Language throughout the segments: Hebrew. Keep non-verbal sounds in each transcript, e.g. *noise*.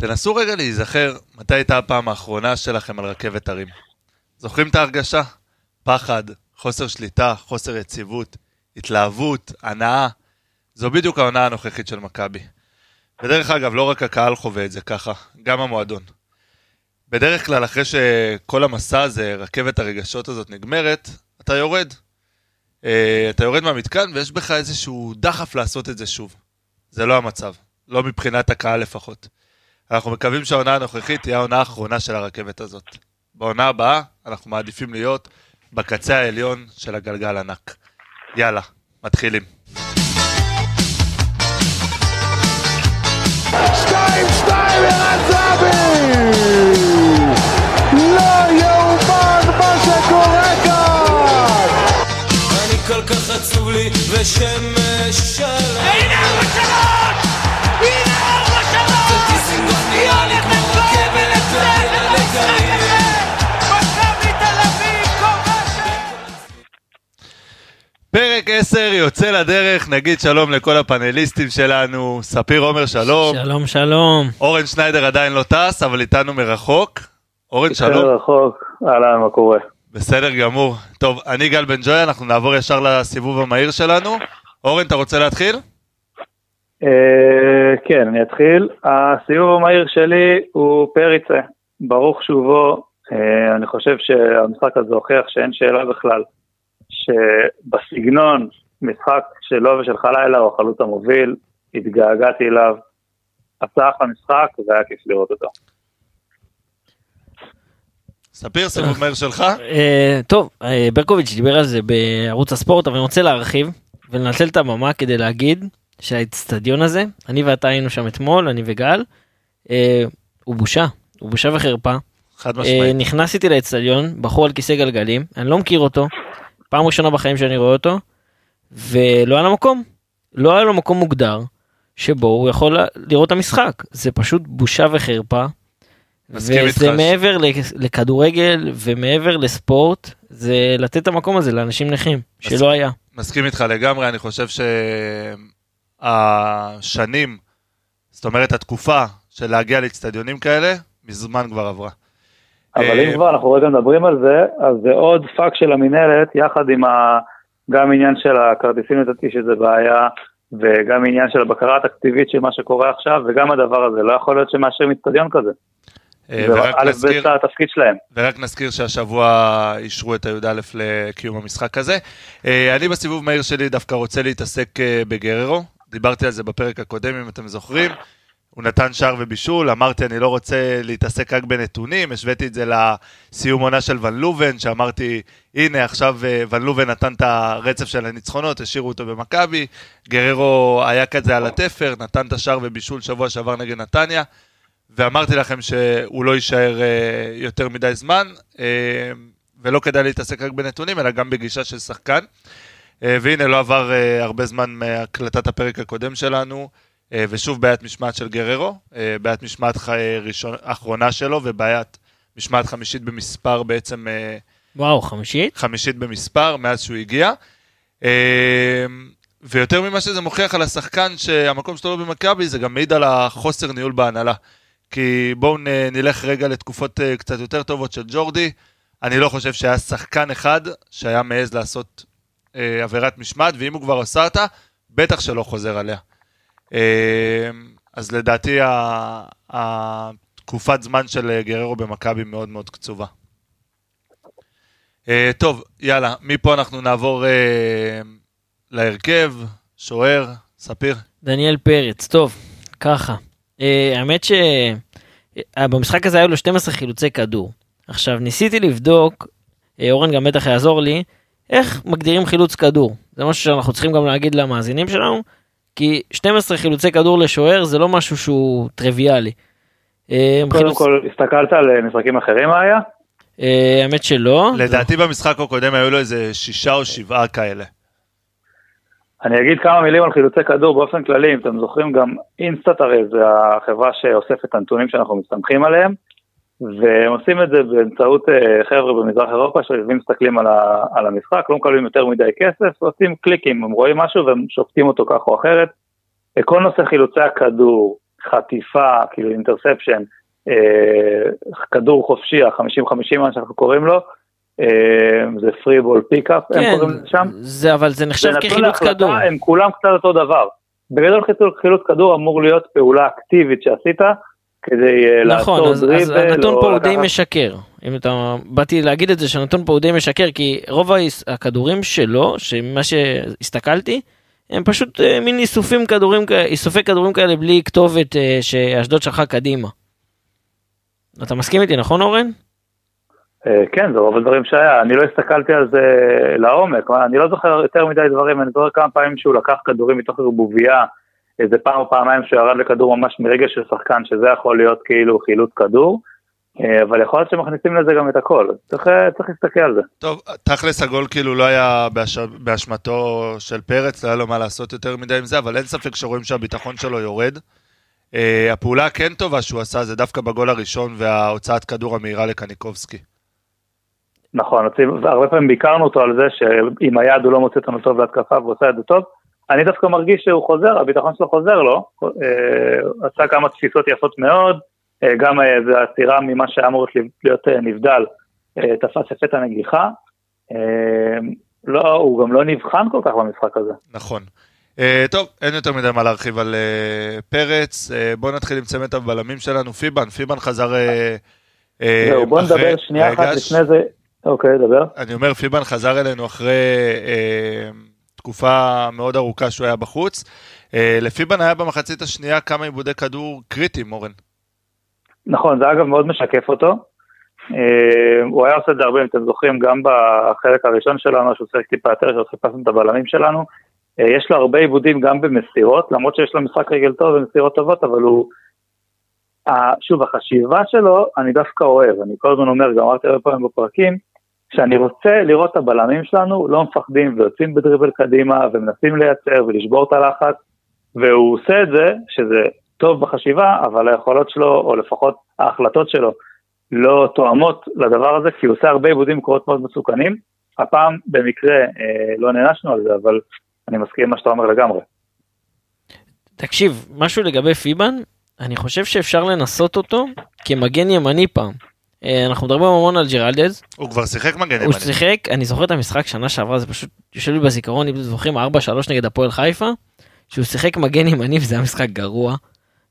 תנסו רגע להיזכר מתי הייתה הפעם האחרונה שלכם על רכבת הרים. זוכרים את ההרגשה? פחד, חוסר שליטה, חוסר יציבות, התלהבות, הנאה. זו בדיוק העונה הנוכחית של מכבי. ודרך אגב, לא רק הקהל חווה את זה ככה, גם המועדון. בדרך כלל, אחרי שכל המסע הזה, רכבת הרגשות הזאת נגמרת, אתה יורד. אה, אתה יורד מהמתקן ויש בך איזשהו דחף לעשות את זה שוב. זה לא המצב, לא מבחינת הקהל לפחות. אנחנו מקווים שהעונה הנוכחית תהיה העונה האחרונה של הרכבת הזאת. בעונה הבאה אנחנו מעדיפים להיות בקצה העליון של הגלגל ענק. יאללה, מתחילים. שתיים, שתיים, ערן זהבי! לא יאומן מה שקורה כאן! אני כל כך עצוב לי ושמש שלם הנה ארבע פרק 10 יוצא לדרך, נגיד שלום לכל הפאנליסטים שלנו, ספיר עומר שלום, שלום שלום. אורן שניידר עדיין לא טס, אבל איתנו מרחוק. אורן שלום, רחוק, אהלן, מה קורה? בסדר גמור. טוב, אני גל בן ג'וי, אנחנו נעבור ישר לסיבוב המהיר שלנו. אורן, אתה רוצה להתחיל? אה, כן, אני אתחיל. הסיבוב המהיר שלי הוא פריצה, ברוך שובו. אה, אני חושב שהמשחק הזה הוכיח שאין שאלה בכלל, שבסגנון משחק שלו ושל חלילה הוא החלוץ המוביל, התגעגעתי אליו, עשה אחלה משחק והיה כיף לראות אותו. ספיר, סיבוב מהיר שלך? אה, טוב, אה, ברקוביץ' דיבר על זה בערוץ הספורט, אבל אני רוצה להרחיב ולנצל את הבמה כדי להגיד שהאצטדיון הזה, אני ואתה היינו שם אתמול, אני וגל, אה, הוא בושה, הוא בושה וחרפה. חד משמעית. נכנסתי לאצטדיון, בחור על כיסא גלגלים, אני לא מכיר אותו, פעם ראשונה בחיים שאני רואה אותו, ולא היה לו מקום, לא היה לו מקום מוגדר, שבו הוא יכול לראות את המשחק, זה פשוט בושה וחרפה. וזה מעבר לכ- לכדורגל ומעבר לספורט, זה לתת את המקום הזה לאנשים נכים. שלא היה. מסכים איתך לגמרי, אני חושב שהשנים, זאת אומרת התקופה של להגיע לאצטדיונים כאלה, מזמן כבר עברה. אבל אה, אם כבר אנחנו רגע מדברים על זה, אז זה עוד פאק של המינהלת, יחד עם ה... גם עניין של הכרטיסים לדעתי שזה בעיה, וגם עניין של הבקרה התקציבית של מה שקורה עכשיו, וגם הדבר הזה, לא יכול להיות שמאשרים אצטדיון כזה. אה, ורק נזכיר, ב' התפקיד שלהם. ורק נזכיר שהשבוע אישרו את הי"א לקיום המשחק הזה. אה, אני בסיבוב מהיר שלי דווקא רוצה להתעסק אה, בגררו, דיברתי על זה בפרק הקודם אם אתם זוכרים. הוא נתן שער ובישול, אמרתי אני לא רוצה להתעסק רק בנתונים, השוויתי את זה לסיום עונה של ון לובן, שאמרתי הנה עכשיו אה, ון לובן נתן את הרצף של הניצחונות, השאירו אותו במכבי, גררו היה כזה על התפר, נתן את השער ובישול שבוע שעבר נגד נתניה, ואמרתי לכם שהוא לא יישאר אה, יותר מדי זמן, אה, ולא כדאי להתעסק רק בנתונים, אלא גם בגישה של שחקן. והנה, לא עבר הרבה זמן מהקלטת הפרק הקודם שלנו, ושוב בעיית משמעת של גררו, אה, בעיית משמעת אה, ראשון, אחרונה שלו, ובעיית משמעת חמישית במספר בעצם, אה, וואו, חמישית? חמישית במספר מאז שהוא הגיע. אה, ויותר ממה שזה מוכיח על השחקן שהמקום שלו לא במכבי, זה גם מעיד על החוסר ניהול בהנהלה. כי בואו נלך רגע לתקופות אה, קצת יותר טובות של ג'ורדי. אני לא חושב שהיה שחקן אחד שהיה מעז לעשות אה, עבירת משמעת, ואם הוא כבר עשה אותה, בטח שלא חוזר עליה. אה, אז לדעתי התקופת זמן של גררו במכבי מאוד מאוד קצובה. אה, טוב, יאללה, מפה אנחנו נעבור אה, להרכב, שוער, ספיר. דניאל פרץ, טוב, ככה. אה, האמת שבמשחק הזה היו לו 12 חילוצי כדור. עכשיו, ניסיתי לבדוק, אורן גם בטח יעזור לי, איך מגדירים חילוץ כדור. זה משהו שאנחנו צריכים גם להגיד למאזינים שלנו, כי 12 חילוצי כדור לשוער זה לא משהו שהוא טריוויאלי. אה, קודם חילוץ- כל, הסתכלת על אה, משחקים אחרים מה היה? אה, האמת שלא. לדעתי במשחק הקודם היו לו איזה שישה או שבעה כאלה. אני אגיד כמה מילים על חילוצי כדור באופן כללי, אם אתם זוכרים גם אינסטאט הרי זה החברה שאוספת את הנתונים שאנחנו מסתמכים עליהם, והם עושים את זה באמצעות אה, חבר'ה במזרח אירופה שיושבים מסתכלים על, ה, על המשחק, לא מקבלים יותר מדי כסף, ועושים קליקים, הם רואים משהו והם שופטים אותו כך או אחרת. אה, כל נושא חילוצי הכדור, חטיפה, כאילו אינטרספשן, אה, כדור חופשי, ה-50-50 מה שאנחנו קוראים לו, אה, זה פרי בול פיקאפ, הם כן, קוראים לזה שם. זה, אבל זה נחשב כחילוץ כדור. הם כולם קצת אותו דבר. בגדול חילוץ כדור אמור להיות פעולה אקטיבית שעשית, כדי אה, נכון, לעצור אז, אז דריבל, הנתון או פה הוא די משקר. אם אתה, באתי להגיד את זה שהנתון פה הוא די משקר, כי רוב הכדורים שלו, שמה שהסתכלתי, הם פשוט אה, מין איסופים כדורים, איסופי כדורים כאלה בלי כתובת אה, שאשדוד שלחה קדימה. אתה מסכים איתי, נכון אורן? כן, זה רוב הדברים שהיה, אני לא הסתכלתי על זה לעומק, אני לא זוכר יותר מדי דברים, אני זוכר כמה פעמים שהוא לקח כדורים מתוך ערבוביה, איזה פעם או פעמיים שהוא ירד לכדור ממש מרגע של שחקן, שזה יכול להיות כאילו חילוץ כדור, אה, אבל יכול להיות שמכניסים לזה גם את הכל, צריך, אה, צריך להסתכל על זה. טוב, תכלס הגול כאילו לא היה באש... באשמתו של פרץ, לא היה לו מה לעשות יותר מדי עם זה, אבל אין ספק שרואים שהביטחון שלו יורד. Uh, הפעולה הכן טובה שהוא עשה זה דווקא בגול הראשון וההוצאת כדור המהירה לקניקובסקי. נכון, הרבה פעמים ביקרנו אותו על זה שעם היד הוא לא מוצא אותנו טוב להתקפה והוא עושה את זה טוב. אני דווקא מרגיש שהוא חוזר, הביטחון שלו חוזר לו, אה, עשה כמה תפיסות יפות מאוד, אה, גם אה, זה עצירה ממה שהיה אמור להיות אה, נבדל, אה, תפס יפה את הנגיחה. אה, לא, הוא גם לא נבחן כל כך במשחק הזה. נכון. טוב, אין יותר מדי מה להרחיב על פרץ. בואו נתחיל עם צמד הבלמים שלנו, פיבן. פיבן חזר... זהו, בוא נדבר שנייה אחת לפני זה. אוקיי, דבר. אני אומר, פיבן חזר אלינו אחרי אה, תקופה מאוד ארוכה שהוא היה בחוץ. אה, לפיבן היה במחצית השנייה כמה עיבודי כדור קריטיים, אורן. נכון, זה אגב מאוד משקף אותו. אה, הוא היה עושה את זה הרבה, אם אתם זוכרים, גם בחלק הראשון שלנו, שהוא שיחק טיפה יותר, שחיפשנו את הבלמים שלנו. אה, יש לו הרבה עיבודים גם במסירות, למרות שיש לו משחק רגל טוב ומסירות טובות, אבל הוא... שוב, החשיבה שלו, אני דווקא אוהב, אני כל הזמן אומר, גם אמרתי הרבה פעמים בפרקים, שאני רוצה לראות את הבלמים שלנו לא מפחדים ויוצאים בדריבל קדימה ומנסים לייצר ולשבור את הלחץ, והוא עושה את זה, שזה טוב בחשיבה, אבל היכולות שלו, או לפחות ההחלטות שלו, לא תואמות לדבר הזה, כי הוא עושה הרבה עיבודים מקורות מאוד מסוכנים. הפעם במקרה אה, לא נענשנו על זה, אבל אני מסכים עם מה שאתה אומר לגמרי. תקשיב, משהו לגבי פיבן, אני חושב שאפשר לנסות אותו כמגן ימני פעם. אה, אנחנו מדברים המון על ג'רלדז, הוא כבר שיחק מגן הוא ימני. שיחק, אני זוכר את המשחק שנה שעברה, זה פשוט יושב לי בזיכרון, אם אתם זוכרים, 4-3 נגד הפועל חיפה, שהוא שיחק מגן ימני וזה היה משחק גרוע,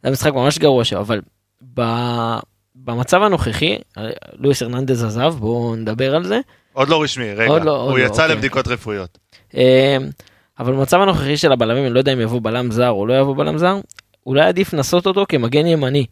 זה היה משחק ממש גרוע שלו, אבל ב... במצב הנוכחי, לואיס הרננדז עזב, בואו נדבר על זה, עוד לא רשמי, רגע. עוד לא, עוד הוא לא, יצא אוקיי. לבדיקות רפואיות. אה, אבל במצב הנוכחי של הבלמים, אני לא יודע אם יבוא בלם זר או לא יבוא בלם זר, אולי עדיף לנסות אותו כמגן ימני.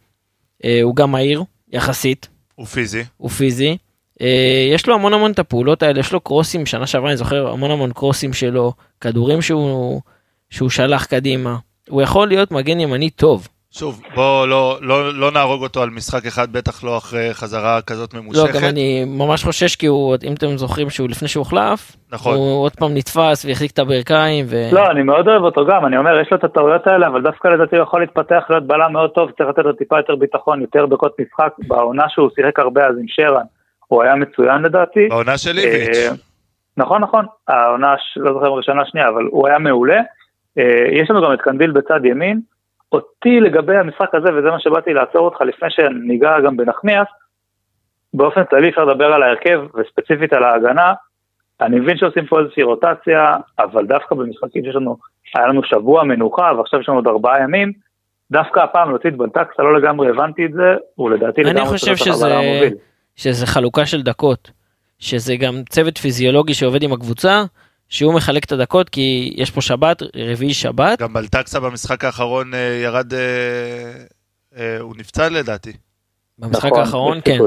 אה, הוא גם מהיר, יחסית, הוא פיזי. הוא פיזי. אה, יש לו המון המון את הפעולות האלה, יש לו קרוסים, שנה שעברה אני זוכר המון המון קרוסים שלו, כדורים שהוא, שהוא שלח קדימה. הוא יכול להיות מגן ימני טוב. שוב, בואו לא, לא, לא נהרוג אותו על משחק אחד, בטח לא אחרי חזרה כזאת לא, ממושכת. גם אני ממש חושש כי הוא, אם אתם זוכרים שהוא לפני שהוא הוחלף, נכון. הוא עוד פעם נתפס והחזיק את הברכיים. ו... לא, אני מאוד אוהב אותו גם, אני אומר, יש לו את הטעויות האלה, אבל דווקא לדעתי הוא יכול להתפתח להיות בלם מאוד טוב, צריך לתת לו טיפה יותר ביטחון, יותר דקות משחק. בעונה שהוא שיחק הרבה אז עם שרן, הוא היה מצוין לדעתי. בעונה של איביץ'. אה, נכון, נכון, העונה, לא זוכר אם ראשונה שנייה, אבל הוא היה מעולה. אה, יש לנו גם את קנדיל בצד ימין. אותי לגבי המשחק הזה, וזה מה שבאתי לעצור אותך לפני שניגע גם בנחמיאס, באופן כללי אפשר לדבר על ההרכב, וספציפית על ההגנה. אני מבין שעושים פה איזושהי רוטציה, אבל דווקא במשחקים שיש לנו, היה לנו שבוע מנוחה, ועכשיו יש לנו עוד ארבעה ימים, דווקא הפעם להוציא את בנטקסה, לא לגמרי הבנתי את זה, ולדעתי אני לגמרי חושב צריך שזה. שזה חלוקה של דקות, שזה גם צוות פיזיולוגי שעובד עם הקבוצה, שהוא מחלק את הדקות כי יש פה שבת, רביעי שבת, גם בלטקסה במשחק האחרון אה, ירד... אה, אה, הוא נפצע לדעתי. במשחק נכון, האחרון כן.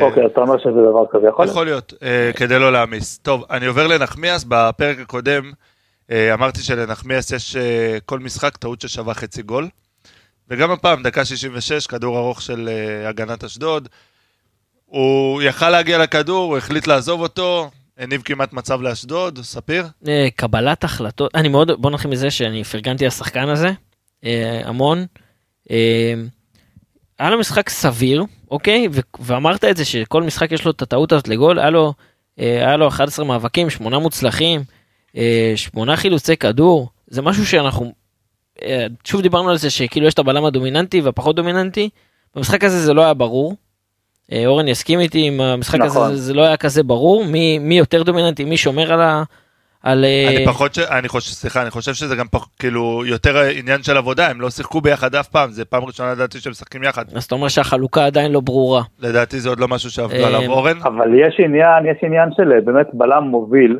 אוקיי, אז אתה אומר שזה דבר כזה, יכול להיות? יכול להיות, כדי לא להעמיס. טוב, אני עובר לנחמיאס, בפרק הקודם אמרתי שלנחמיאס יש כל משחק טעות ששווה חצי גול. וגם הפעם, דקה 66, כדור ארוך של הגנת אשדוד. הוא יכל להגיע לכדור, הוא החליט לעזוב אותו, הניב כמעט מצב לאשדוד, ספיר? אה, קבלת החלטות, אני מאוד, בוא נתחיל מזה שאני פרגנתי לשחקן הזה, אה, המון. אה, היה לו משחק סביר, אוקיי? ואמרת את זה שכל משחק יש לו את הטעות הזאת לגול, היה לו, היה לו 11 מאבקים, 8 מוצלחים, אה, 8 חילוצי כדור, זה משהו שאנחנו שוב דיברנו על זה שכאילו יש את הבלם הדומיננטי והפחות דומיננטי, במשחק הזה זה לא היה ברור. אה, אורן יסכים איתי עם המשחק נכון. הזה, זה- זה לא היה כזה ברור, מי, מי יותר דומיננטי, מי שומר על ה... על... אה, אני פחות, ש... אני חושב, סליחה, אני חושב שזה גם פח... כאילו יותר עניין של עבודה, הם לא שיחקו ביחד אף פעם, זה פעם ראשונה לדעתי שהם משחקים יחד. אז אתה אומר שהחלוקה עדיין לא ברורה. לדעתי זה עוד לא משהו שעבדו אה, עליו. אורן? אבל יש עניין, יש עניין של באמת בלם מוביל,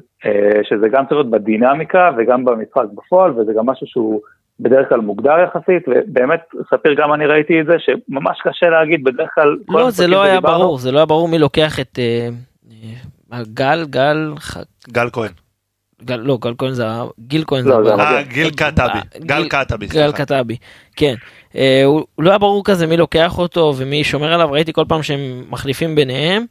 שזה גם צריך להיות בדינמיקה וגם במשחק בפועל, וזה גם משהו שהוא בדרך כלל מוגדר יחסית, ובאמת, ספיר, גם אני ראיתי את זה, שממש קשה להגיד, בדרך כלל... כל לא, זה לא היה ברור, זה לא היה ברור מי לוקח את... אה, אה, גל, גל, ח- גל כהן. גל, לא, גל כהן זה, גיל כהן לא, זה. אה, המגן. גיל קטבי. גל גיל- קטבי, גל. קטבי, כן. אה, הוא הוא לא היה ברור כזה מי לוקח אותו ומי שומר עליו, ראיתי כל פעם שהם מחליפים ביניהם.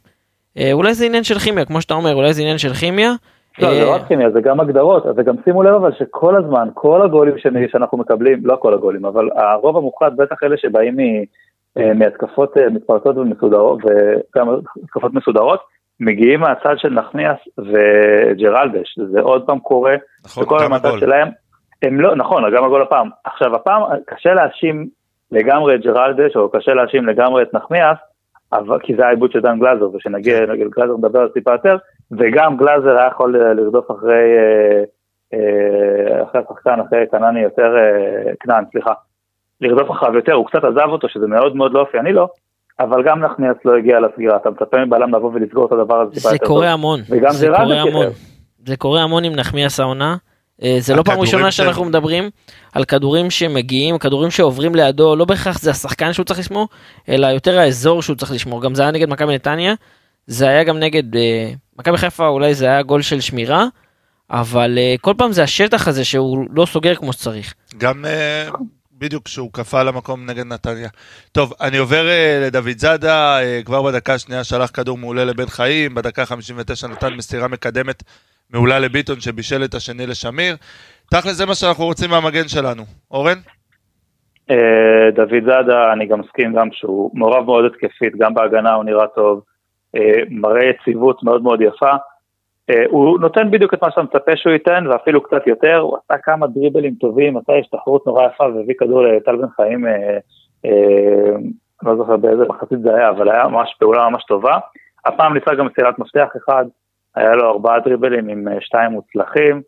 אה, אולי זה עניין של כימיה, כמו שאתה אומר, אולי זה עניין של כימיה. לא, זה אה, לא רק כימיה, זה גם הגדרות, אז גם שימו לב אבל שכל הזמן, כל הגולים שאנחנו מקבלים, לא כל הגולים, אבל הרוב המוחלט, בטח אלה שבאים אה, מהתקפות אה, מתפרצות ומסודרות, וגם התקפות מסודרות, מגיעים מהצד של נחמיאס וג'רלדש, זה עוד פעם קורה, נכון, וכל הגול. שלהם, הם לא, נכון, גם הגול הפעם. עכשיו הפעם קשה להאשים לגמרי את ג'רלדש, או קשה להאשים לגמרי את נחמיאס, אבל, כי זה העיבוד של דן גלאזר, ושנגיע נגד גלאזר נדבר על טיפה יותר, וגם גלאזר היה יכול אה, לרדוף אחרי, אה, אה, אחרי השחקן, אחרי קנני יותר, כנען, סליחה, לרדוף אחריו יותר, הוא קצת עזב אותו, שזה מאוד מאוד לא אופייני לו, אבל גם נחמיאס לא הגיע לסגירה, אתה מצפה מבלם לבוא ולסגור את הדבר הזה זה קורה. המון. זה קורה המון. זה קורה המון עם נחמיאס העונה. זה לא פעם ראשונה של- שאנחנו מדברים על כדורים שמגיעים, כדורים שעוברים לידו, לא בהכרח זה השחקן שהוא צריך לשמור, אלא יותר האזור שהוא צריך לשמור. גם זה היה נגד מכבי נתניה, זה היה גם נגד אה, מכבי חיפה, אולי זה היה גול של שמירה, אבל אה, כל פעם זה השטח הזה שהוא לא סוגר כמו שצריך. גם אה, בדיוק כשהוא קפא למקום נגד נתניה. טוב, אני עובר אה, לדוד זאדה, אה, כבר בדקה השנייה שלח כדור מעולה לבן חיים, בדקה 59 נתן מסירה מקדמת מעולה לביטון שבישל את השני לשמיר. תכל'ס זה מה שאנחנו רוצים מהמגן שלנו. אורן? דוד זאדה, אני גם מסכים גם שהוא מעורב מאוד התקפית, גם בהגנה הוא נראה טוב, מראה יציבות מאוד מאוד יפה. אה, הוא נותן בדיוק את מה שאתה מצפה שהוא ייתן, ואפילו קצת יותר, הוא עשה כמה דריבלים טובים, עשה השתחררות נורא יפה והביא כדור לטל בן חיים, אה, אה, לא זוכר באיזה מחצית זה היה, אבל היה ממש פעולה ממש טובה. הפעם ניסה גם מסירת מפתח אחד, היה לו ארבעה דריבלים עם אה, שתיים מוצלחים,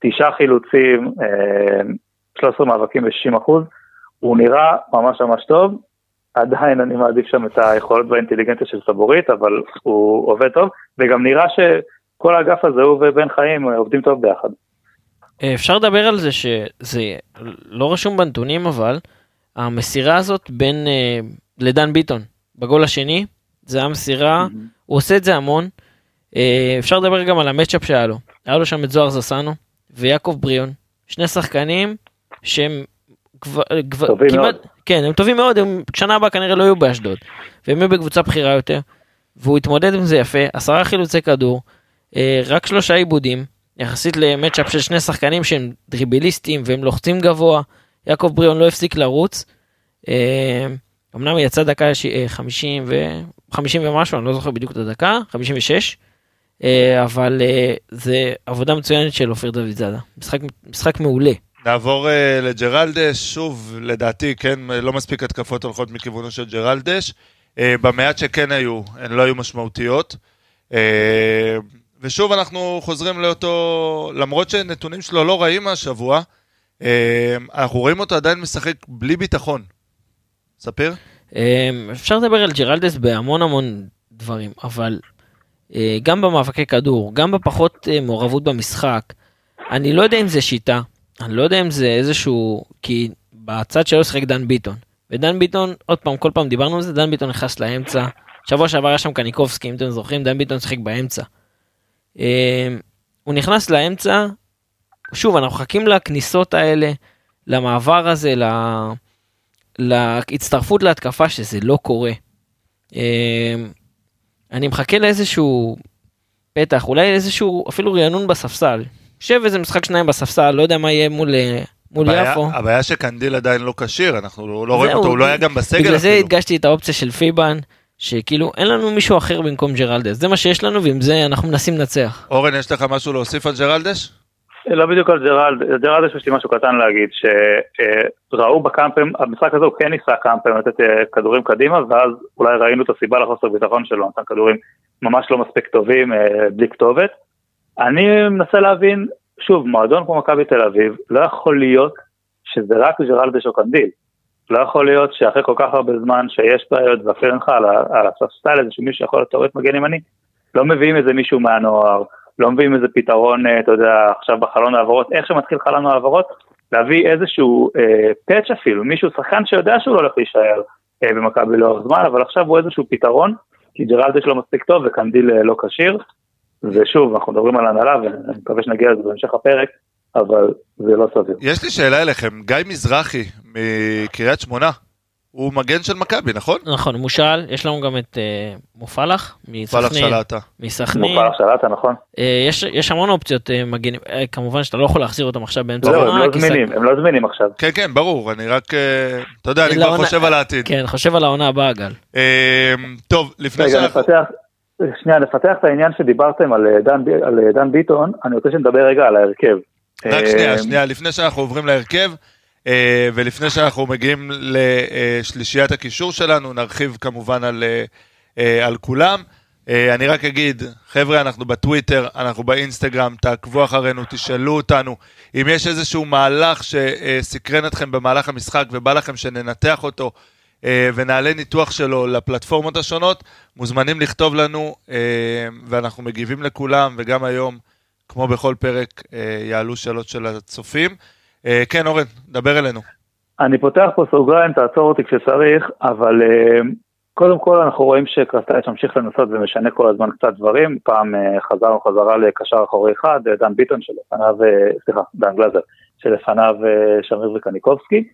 תשעה חילוצים, אה, 13 מאבקים ב-60 אחוז. הוא נראה ממש ממש טוב, עדיין אני מעדיף שם את היכולות והאינטליגנציה של סבורית, אבל הוא עובד טוב, וגם נראה שכל האגף הזה, הוא ובן חיים עובדים טוב ביחד. אה, אפשר לדבר על זה שזה לא רשום בנתונים אבל המסירה הזאת בין אה, לדן ביטון בגול השני זה היה מסירה הוא עושה את זה המון. אה, אפשר לדבר גם על המצ'אפ שהיה לו היה לו שם את זוהר זסנו ויעקב בריאון שני שחקנים שהם כבר, כבר, טובים כמעט, מאוד. כן הם טובים מאוד הם שנה הבאה כנראה לא יהיו באשדוד והם יהיו בקבוצה בכירה יותר והוא התמודד עם זה יפה עשרה חילוצי כדור אה, רק שלושה עיבודים יחסית למצ'אפ של שני שחקנים שהם דריבליסטים והם לוחצים גבוה. יעקב בריאון לא הפסיק לרוץ. אה, אמנם יצאה דקה ש- אה, 50 ו... 50 ומשהו, אני לא זוכר בדיוק את הדקה, 56. אה, אבל אה, זה עבודה מצוינת של אופיר דוד זאדה. משחק, משחק מעולה. נעבור uh, לג'רלדש, שוב, לדעתי, כן, לא מספיק התקפות הולכות מכיוונו של ג'רלדש. Uh, במעט שכן היו, הן לא היו משמעותיות. Uh, ושוב, אנחנו חוזרים לאותו, למרות שנתונים שלו לא רעים השבוע, uh, אנחנו רואים אותו עדיין משחק בלי ביטחון. ספיר? אה, אפשר לדבר על ג'רלדס בהמון המון דברים, אבל אה, גם במאבקי כדור, גם בפחות אה, מעורבות במשחק, אני לא יודע אם זה שיטה, אני לא יודע אם זה איזשהו, כי בצד שלו שיחק דן ביטון, ודן ביטון, עוד פעם, כל פעם דיברנו על זה, דן ביטון נכנס לאמצע, שבוע שעבר היה שם קניקובסקי, אם אתם זוכרים, דן ביטון שיחק באמצע. אה, הוא נכנס לאמצע, שוב, אנחנו מחכים לכניסות האלה, למעבר הזה, ל... להצטרפות להתקפה שזה לא קורה. אה, אני מחכה לאיזשהו פתח, אולי איזשהו אפילו רענון בספסל. שב איזה משחק שניים בספסל, לא יודע מה יהיה מול, אה, מול הבעיה- יפו. הבעיה שקנדיל עדיין לא כשיר, אנחנו לא לא רואים אותו, הוא לא היה גם בסגל בגלל זה אפילו. הדגשתי את האופציה של פיבן, שכאילו אין לנו מישהו אחר במקום ג'ירלדס, זה מה שיש לנו ועם זה אנחנו מנסים לנצח. אורן, יש לך משהו להוסיף על ג'ירלדס? לא בדיוק על ג'ירלדס, ג'רלד יש לי משהו קטן להגיד, שראו בקמפים, המשחק הזה הוא כן ניסה קמפים לתת אה, כדורים קדימה, ואז אולי ראינו את הסיבה לחוסר ביטחון שלו, נתן כדורים ממש לא מספיק טובים, אה, בלי כתובת. אני מנסה להבין, שוב, מועדון כמו מכבי תל אביב, לא יכול להיות שזה רק ג'רלדש או קנדיל. לא יכול להיות שאחרי כל כך הרבה זמן שיש בעיות לך על על הספסל איזה שמישהו שיכול להיות מגן ימני, לא מביאים איזה מישהו מהנוער, לא מביאים איזה פתרון, אה, אתה יודע, עכשיו בחלון העברות, איך שמתחיל חלון העברות, להביא איזשהו אה, פאץ' אפילו, מישהו, שחקן שיודע שהוא לא הולך להישאר אה, במכבי לאורך זמן, אבל עכשיו הוא איזשהו פתרון, כי ג'רלדש לא מספיק טוב וקנדיל אה, לא כשיר, ושוב, אנחנו מדברים על הנהלה, ואני מקווה שנגיע לזה בהמשך הפרק, אבל זה לא סביר. יש לי שאלה אליכם, גיא מזרחי מקריית שמונה, הוא מגן של מכבי, נכון? נכון, מושל, יש לנו גם את אה, מופלח פלח מסכנין, שלטה. מסכנין, מופע שלטה, נכון? אה, יש- יש המון אופציות אה, מגנים, אה, כמובן שאתה לא יכול להחזיר אותם עכשיו באמצע הם העונה, לא כי זמינים, הם לא זמינים עכשיו. כן, כן, ברור, אני רק, אה, אתה יודע, אני כבר לעונה- חושב על העתיד. כן, חושב על העונה הבאה גל. אה, טוב, לפני רגע, שאנחנו... נפתח, שנייה, נפתח את העניין שדיברתם על אה, דן, על אה, דן ביטון, אני רוצה שנדבר רגע על ההרכב. רק אה, שנייה, שנייה, לפני שאנחנו עוברים להרכב, ולפני שאנחנו מגיעים לשלישיית הקישור שלנו, נרחיב כמובן על, על כולם. אני רק אגיד, חבר'ה, אנחנו בטוויטר, אנחנו באינסטגרם, תעקבו אחרינו, תשאלו אותנו. אם יש איזשהו מהלך שסקרן אתכם במהלך המשחק ובא לכם שננתח אותו ונעלה ניתוח שלו לפלטפורמות השונות, מוזמנים לכתוב לנו, אה, ואנחנו מגיבים לכולם, וגם היום, כמו בכל פרק, אה, יעלו שאלות של הצופים. אה, כן, אורן, דבר אלינו. אני פותח פה סוגריים, תעצור אותי כשצריך, אבל אה, קודם כל אנחנו רואים שקרסטייץ' ממשיך לנסות ומשנה כל הזמן קצת דברים, פעם אה, חזרנו חזרה לקשר אחורי אחד, אה, דן ביטון שלפניו, אה, סליחה, דן גלזר, שלפניו אה, שמיר וקניקובסקי.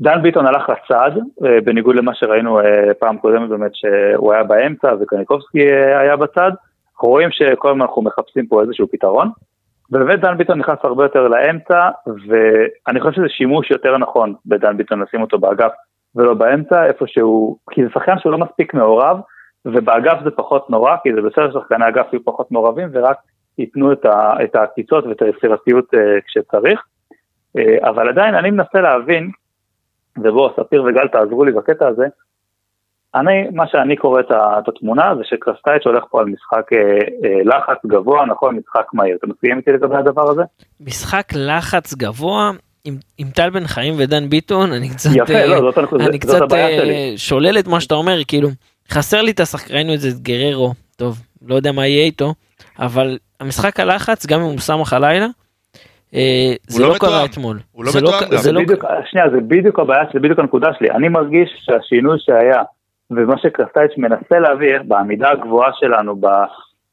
דן ביטון הלך לצד, אה, בניגוד למה שראינו אה, פעם קודמת באמת שהוא היה באמצע וקניקובסקי אה, היה בצד. אנחנו רואים שכל הזמן אנחנו מחפשים פה איזשהו פתרון. ובאמת דן ביטון נכנס הרבה יותר לאמצע, ואני חושב שזה שימוש יותר נכון בדן ביטון לשים אותו באגף ולא באמצע, איפה שהוא, כי זה שחקן שהוא לא מספיק מעורב, ובאגף זה פחות נורא, כי זה בסדר ששחקני אגף יהיו פחות מעורבים, ורק ייתנו את, העקיצות ואת היצירתיות כשצריך. אבל עדיין אני מנסה להבין, ובואו, ספיר וגל תעזרו לי בקטע הזה, אני, מה שאני קורא את, התמונה זה שקרסטייץ' הולך פה על משחק אה, אה, לחץ גבוה, נכון, משחק מהיר. אתם מסכימים איתי לגבי הדבר הזה? משחק לחץ גבוה עם, עם טל בן חיים ודן ביטון, אני קצת, יפה, אה, לא, זאת אני זאת קצת הבעיה אה. שולל את מה שאתה אומר, כאילו, חסר לי את השחק, ראינו את זה, את גררו, טוב, לא יודע מה יהיה איתו, אבל המשחק הלחץ, גם אם הוא סמך הלילה, אה, זה לא לא קרה. אתמול. הוא לא זה מתואם גם. זה לא- בדיוק, שנייה, זה בדיוק הבעיה, זה בדיוק הנקודה שלי. אני מרגיש שהשינוי שהיה, ומה שקרסטייץ' מנסה להעביר בעמידה הגבוהה שלנו, ב,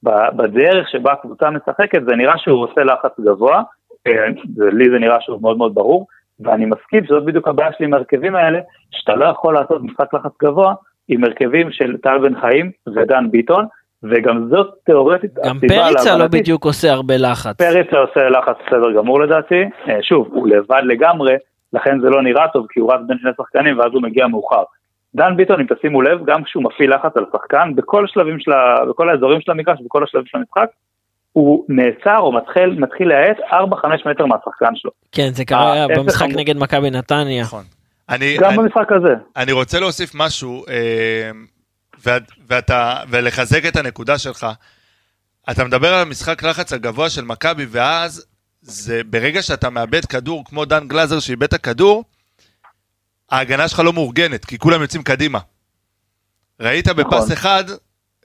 ב, בדרך שבה הקבוצה משחקת, זה נראה שהוא עושה לחץ גבוה, אה, זה- לי זה נראה שהוא מאוד מאוד ברור, ואני מסכים שזאת בדיוק הבעיה שלי עם ההרכבים האלה, שאתה לא יכול לעשות משחק לחץ גבוה עם הרכבים של טל בן חיים ודן ביטון, וגם זאת תיאורטית גם פריצה לא בדיוק עושה הרבה לחץ. פריצה עושה לחץ בסדר גמור לדעתי, אה, שוב, הוא לבד לגמרי, לכן זה לא נראה טוב כי הוא רץ בין שני שחקנים ואז הוא מגיע מאוחר. דן ביטון, אם תשימו לב, גם כשהוא מפעיל לחץ על שחקן, בכל השלבים של ה... בכל האזורים של המגרש, בכל השלבים של המשחק, הוא נעצר או מתחיל, מתחיל להאט 4-5 מטר מהשחקן שלו. כן, זה קרה אה, במשחק עשר- נגד מכבי נתניה. נכון. אני, גם אני, במשחק הזה. אני רוצה להוסיף משהו, אה, ואת- ואתה, ולחזק את הנקודה שלך. אתה מדבר על המשחק לחץ הגבוה של מכבי, ואז זה ברגע שאתה מאבד כדור, כמו דן גלאזר שאיבד את הכדור, ההגנה שלך לא מאורגנת, כי כולם יוצאים קדימה. ראית בפס נכון. אחד,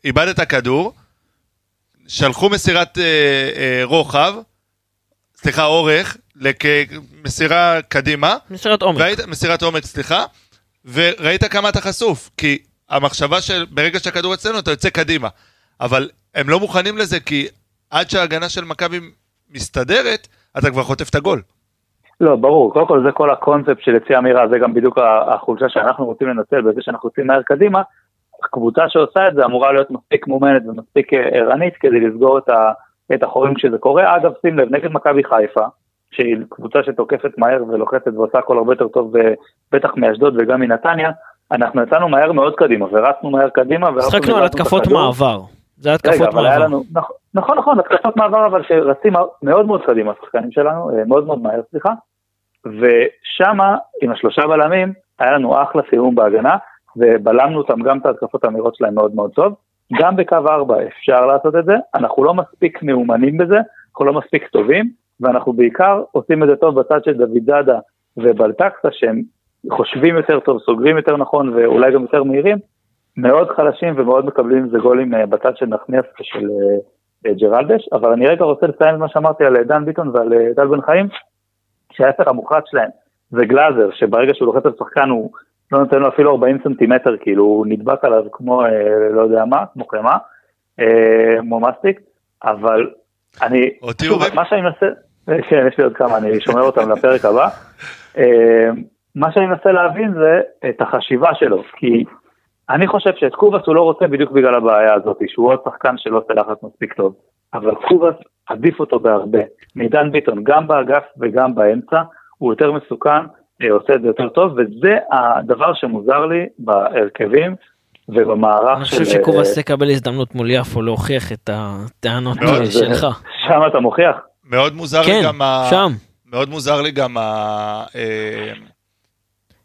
איבדת כדור, שלחו מסירת אה, אה, רוחב, סליחה, אורך, למסירה קדימה, מסירת עומק. והיית, מסירת עומק, סליחה, וראית כמה אתה חשוף, כי המחשבה של ברגע שהכדור אצלנו אתה יוצא קדימה, אבל הם לא מוכנים לזה כי עד שההגנה של מכבי מסתדרת, אתה כבר חוטף את הגול. לא, ברור, קודם כל זה כל הקונספט של יציאה מהירה, זה גם בדיוק החולשה שאנחנו רוצים לנצל בזה שאנחנו יוצאים מהר קדימה. הקבוצה שעושה את זה אמורה להיות מספיק מומנת ומספיק אה, ערנית כדי לסגור את, ה, את החורים כשזה קורה. אגב, שים לב, נגד מכבי חיפה, שהיא קבוצה שתוקפת מהר ולוחצת ועושה הכל הרבה יותר טוב, בטח מאשדוד וגם מנתניה, אנחנו יצאנו מהר מאוד קדימה ורצנו מהר קדימה. משחקנו על התקפות. מעבר. זה התקפות היה מעבר. לנו, נכון, נכון, נכון, התקפות מעבר, אבל שרצים מאוד מאוד קדימה השחקנים שלנו, אה, מאוד מאוד מהר, סליחה, ושמה, עם השלושה בלמים, היה לנו אחלה סיום בהגנה, ובלמנו אותם גם את ההתקפות המהירות שלהם מאוד מאוד טוב. גם בקו 4 אפשר לעשות את זה, אנחנו לא מספיק מאומנים בזה, אנחנו לא מספיק טובים, ואנחנו בעיקר עושים את זה טוב בצד של דוד זאדה ובלטקסה, שהם חושבים יותר טוב, סוגרים יותר נכון ואולי גם יותר מהירים, מאוד חלשים ומאוד מקבלים עם זה גולים אה, בצד של נחמיאס ושל אה, אה, ג'רלדש, אבל אני רגע רוצה לציין את מה שאמרתי על דן ביטון ועל טל בן חיים, שההפך המוחלט שלהם זה גלאזר, שברגע שהוא לוחץ על שחקן הוא לא נותן לו אפילו 40 סנטימטר, כאילו הוא נדבק עליו כמו לא יודע מה, כמו חמאה, אה, כמו מסטיק, אבל אני, שוב. מה שאני מנסה, כן, יש לי עוד כמה, אני שומר אותם לפרק הבא. אה, מה שאני מנסה להבין זה את החשיבה שלו, כי אני חושב שאת קובאס הוא לא רוצה בדיוק בגלל הבעיה הזאת, שהוא עוד שחקן שלא עושה לחץ מספיק טוב, אבל קובאס עדיף אותו בהרבה. מעידן ביטון, גם באגף וגם באמצע, הוא יותר מסוכן, אה, עושה את זה יותר טוב, וזה הדבר שמוזר לי בהרכבים ובמערך אני של... חושב אה, שקובאס יקבל הזדמנות מול יפו להוכיח את הטענות זה- שלך. שם אתה מוכיח. מאוד מוזר כן, לי גם ה... שם. מאוד מוזר לי גם ה...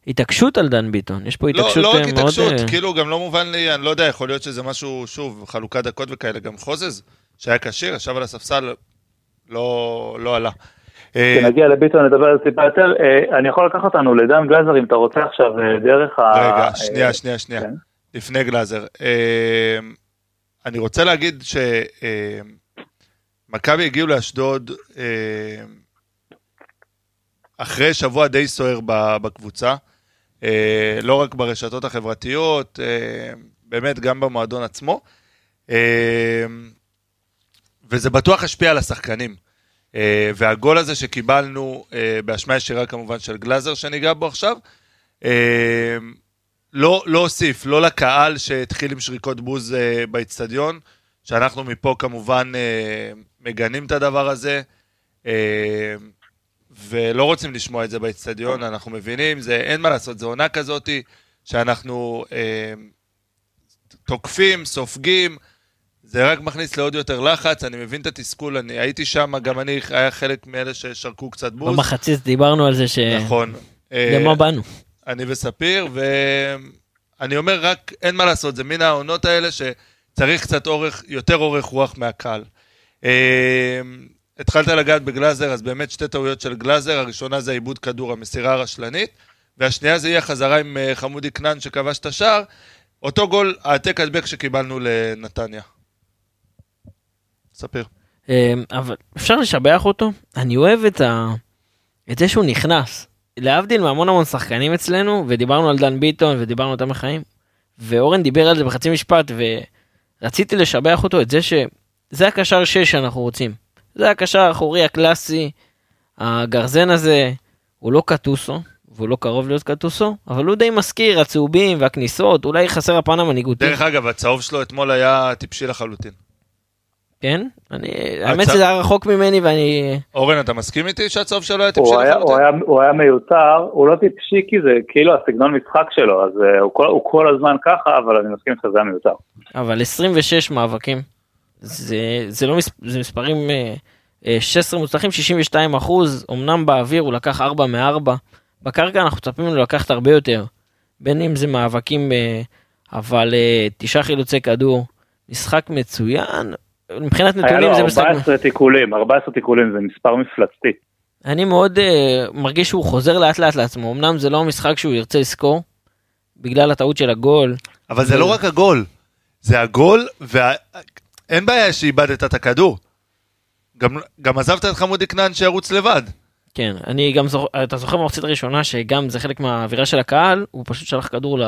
אה, התעקשות על דן ביטון, יש פה לא, התעקשות לא אה, רק מאוד... התעקשות, אה, כאילו גם לא מובן לי, אני לא יודע, יכול להיות שזה משהו, שוב, חלוקת דקות וכאלה, גם חוזז, שהיה כשיר, ישב על הספסל, לא, לא עלה. אה, כשנגיע לביטון נדבר על זה טיפה יותר, אה, אני יכול לקחת אותנו לדן גלזר אם אתה רוצה עכשיו אה, דרך ה... רגע, אה, שנייה, שנייה, שנייה. כן. לפני גלאזר. אה, אני רוצה להגיד שמכבי הגיעו לאשדוד אה, אחרי שבוע די סוער בקבוצה. אה, לא רק ברשתות החברתיות, אה, באמת גם במועדון עצמו. אה, וזה בטוח השפיע על השחקנים. והגול הזה שקיבלנו, באשמה ישירה כמובן של גלאזר שניגע בו עכשיו, לא, לא הוסיף, לא לקהל שהתחיל עם שריקות בוז באיצטדיון, שאנחנו מפה כמובן מגנים את הדבר הזה, ולא רוצים לשמוע את זה באיצטדיון, אנחנו מבינים, זה, אין מה לעשות, זו עונה כזאתי שאנחנו אה, תוקפים, סופגים, זה רק מכניס לעוד יותר לחץ, אני מבין את התסכול, אני הייתי שם, גם אני היה חלק מאלה ששרקו קצת בוז. במחצית דיברנו על זה ש... נכון. אה, למה באנו? אני וספיר, ואני אומר רק, אין מה לעשות, זה מן העונות האלה שצריך קצת אורך, יותר אורך רוח מהקהל. אה, התחלת לגעת בגלאזר, אז באמת שתי טעויות של גלאזר, הראשונה זה עיבוד כדור, המסירה הרשלנית, והשנייה זה יהיה חזרה עם אה, חמודי כנען שכבש את השער, אותו גול, העתק הדבק שקיבלנו לנתניה. ספיר. אה, אבל אפשר לשבח אותו? אני אוהב את, ה... את זה שהוא נכנס. להבדיל מהמון המון שחקנים אצלנו, ודיברנו על דן ביטון ודיברנו על תמר חיים, ואורן דיבר על זה בחצי משפט, ורציתי לשבח אותו את זה שזה הקשר 6 שאנחנו רוצים. זה הקשר האחורי הקלאסי, הגרזן הזה, הוא לא קטוסו, והוא לא קרוב להיות קטוסו, אבל הוא די מזכיר, הצהובים והכניסות, אולי חסר הפן המנהיגותי. דרך אגב, הצהוב שלו אתמול היה טיפשי לחלוטין. כן? אני, האמת הצ- שזה היה רחוק ממני ואני... אורן, אתה מסכים איתי שהצהוב שלו היה טיפשי הוא היה, לחלוטין? הוא, היה, הוא היה מיותר, הוא לא טיפשי כי זה כאילו הסגנון משחק שלו, אז uh, הוא, כל, הוא כל הזמן ככה, אבל אני מסכים שזה היה מיותר. אבל 26 מאבקים, זה, זה לא מס, זה מספרים, אה, אה, 16 מוצלחים, 62 אחוז, אמנם באוויר הוא לקח 4 מ-4, בקרקע אנחנו מצפים לו לקחת הרבה יותר, בין אם זה מאבקים, אה, אבל אה, תשעה חילוצי כדור, משחק מצוין, מבחינת היה נתונים לו זה משחק, 14 תיקולים, 14 תיקולים זה מספר מפלצתי. אני מאוד אה, מרגיש שהוא חוזר לאט לאט לעצמו, אמנם זה לא המשחק שהוא ירצה לזכור, בגלל הטעות של הגול, אבל זה לא רק הגול, זה הגול, ואין בעיה שאיבדת את הכדור. גם, גם עזבת את חמודי כנען שירוץ לבד. כן, אני גם זוכר, אתה זוכר במחצית הראשונה שגם זה חלק מהאווירה של הקהל, הוא פשוט שלח כדור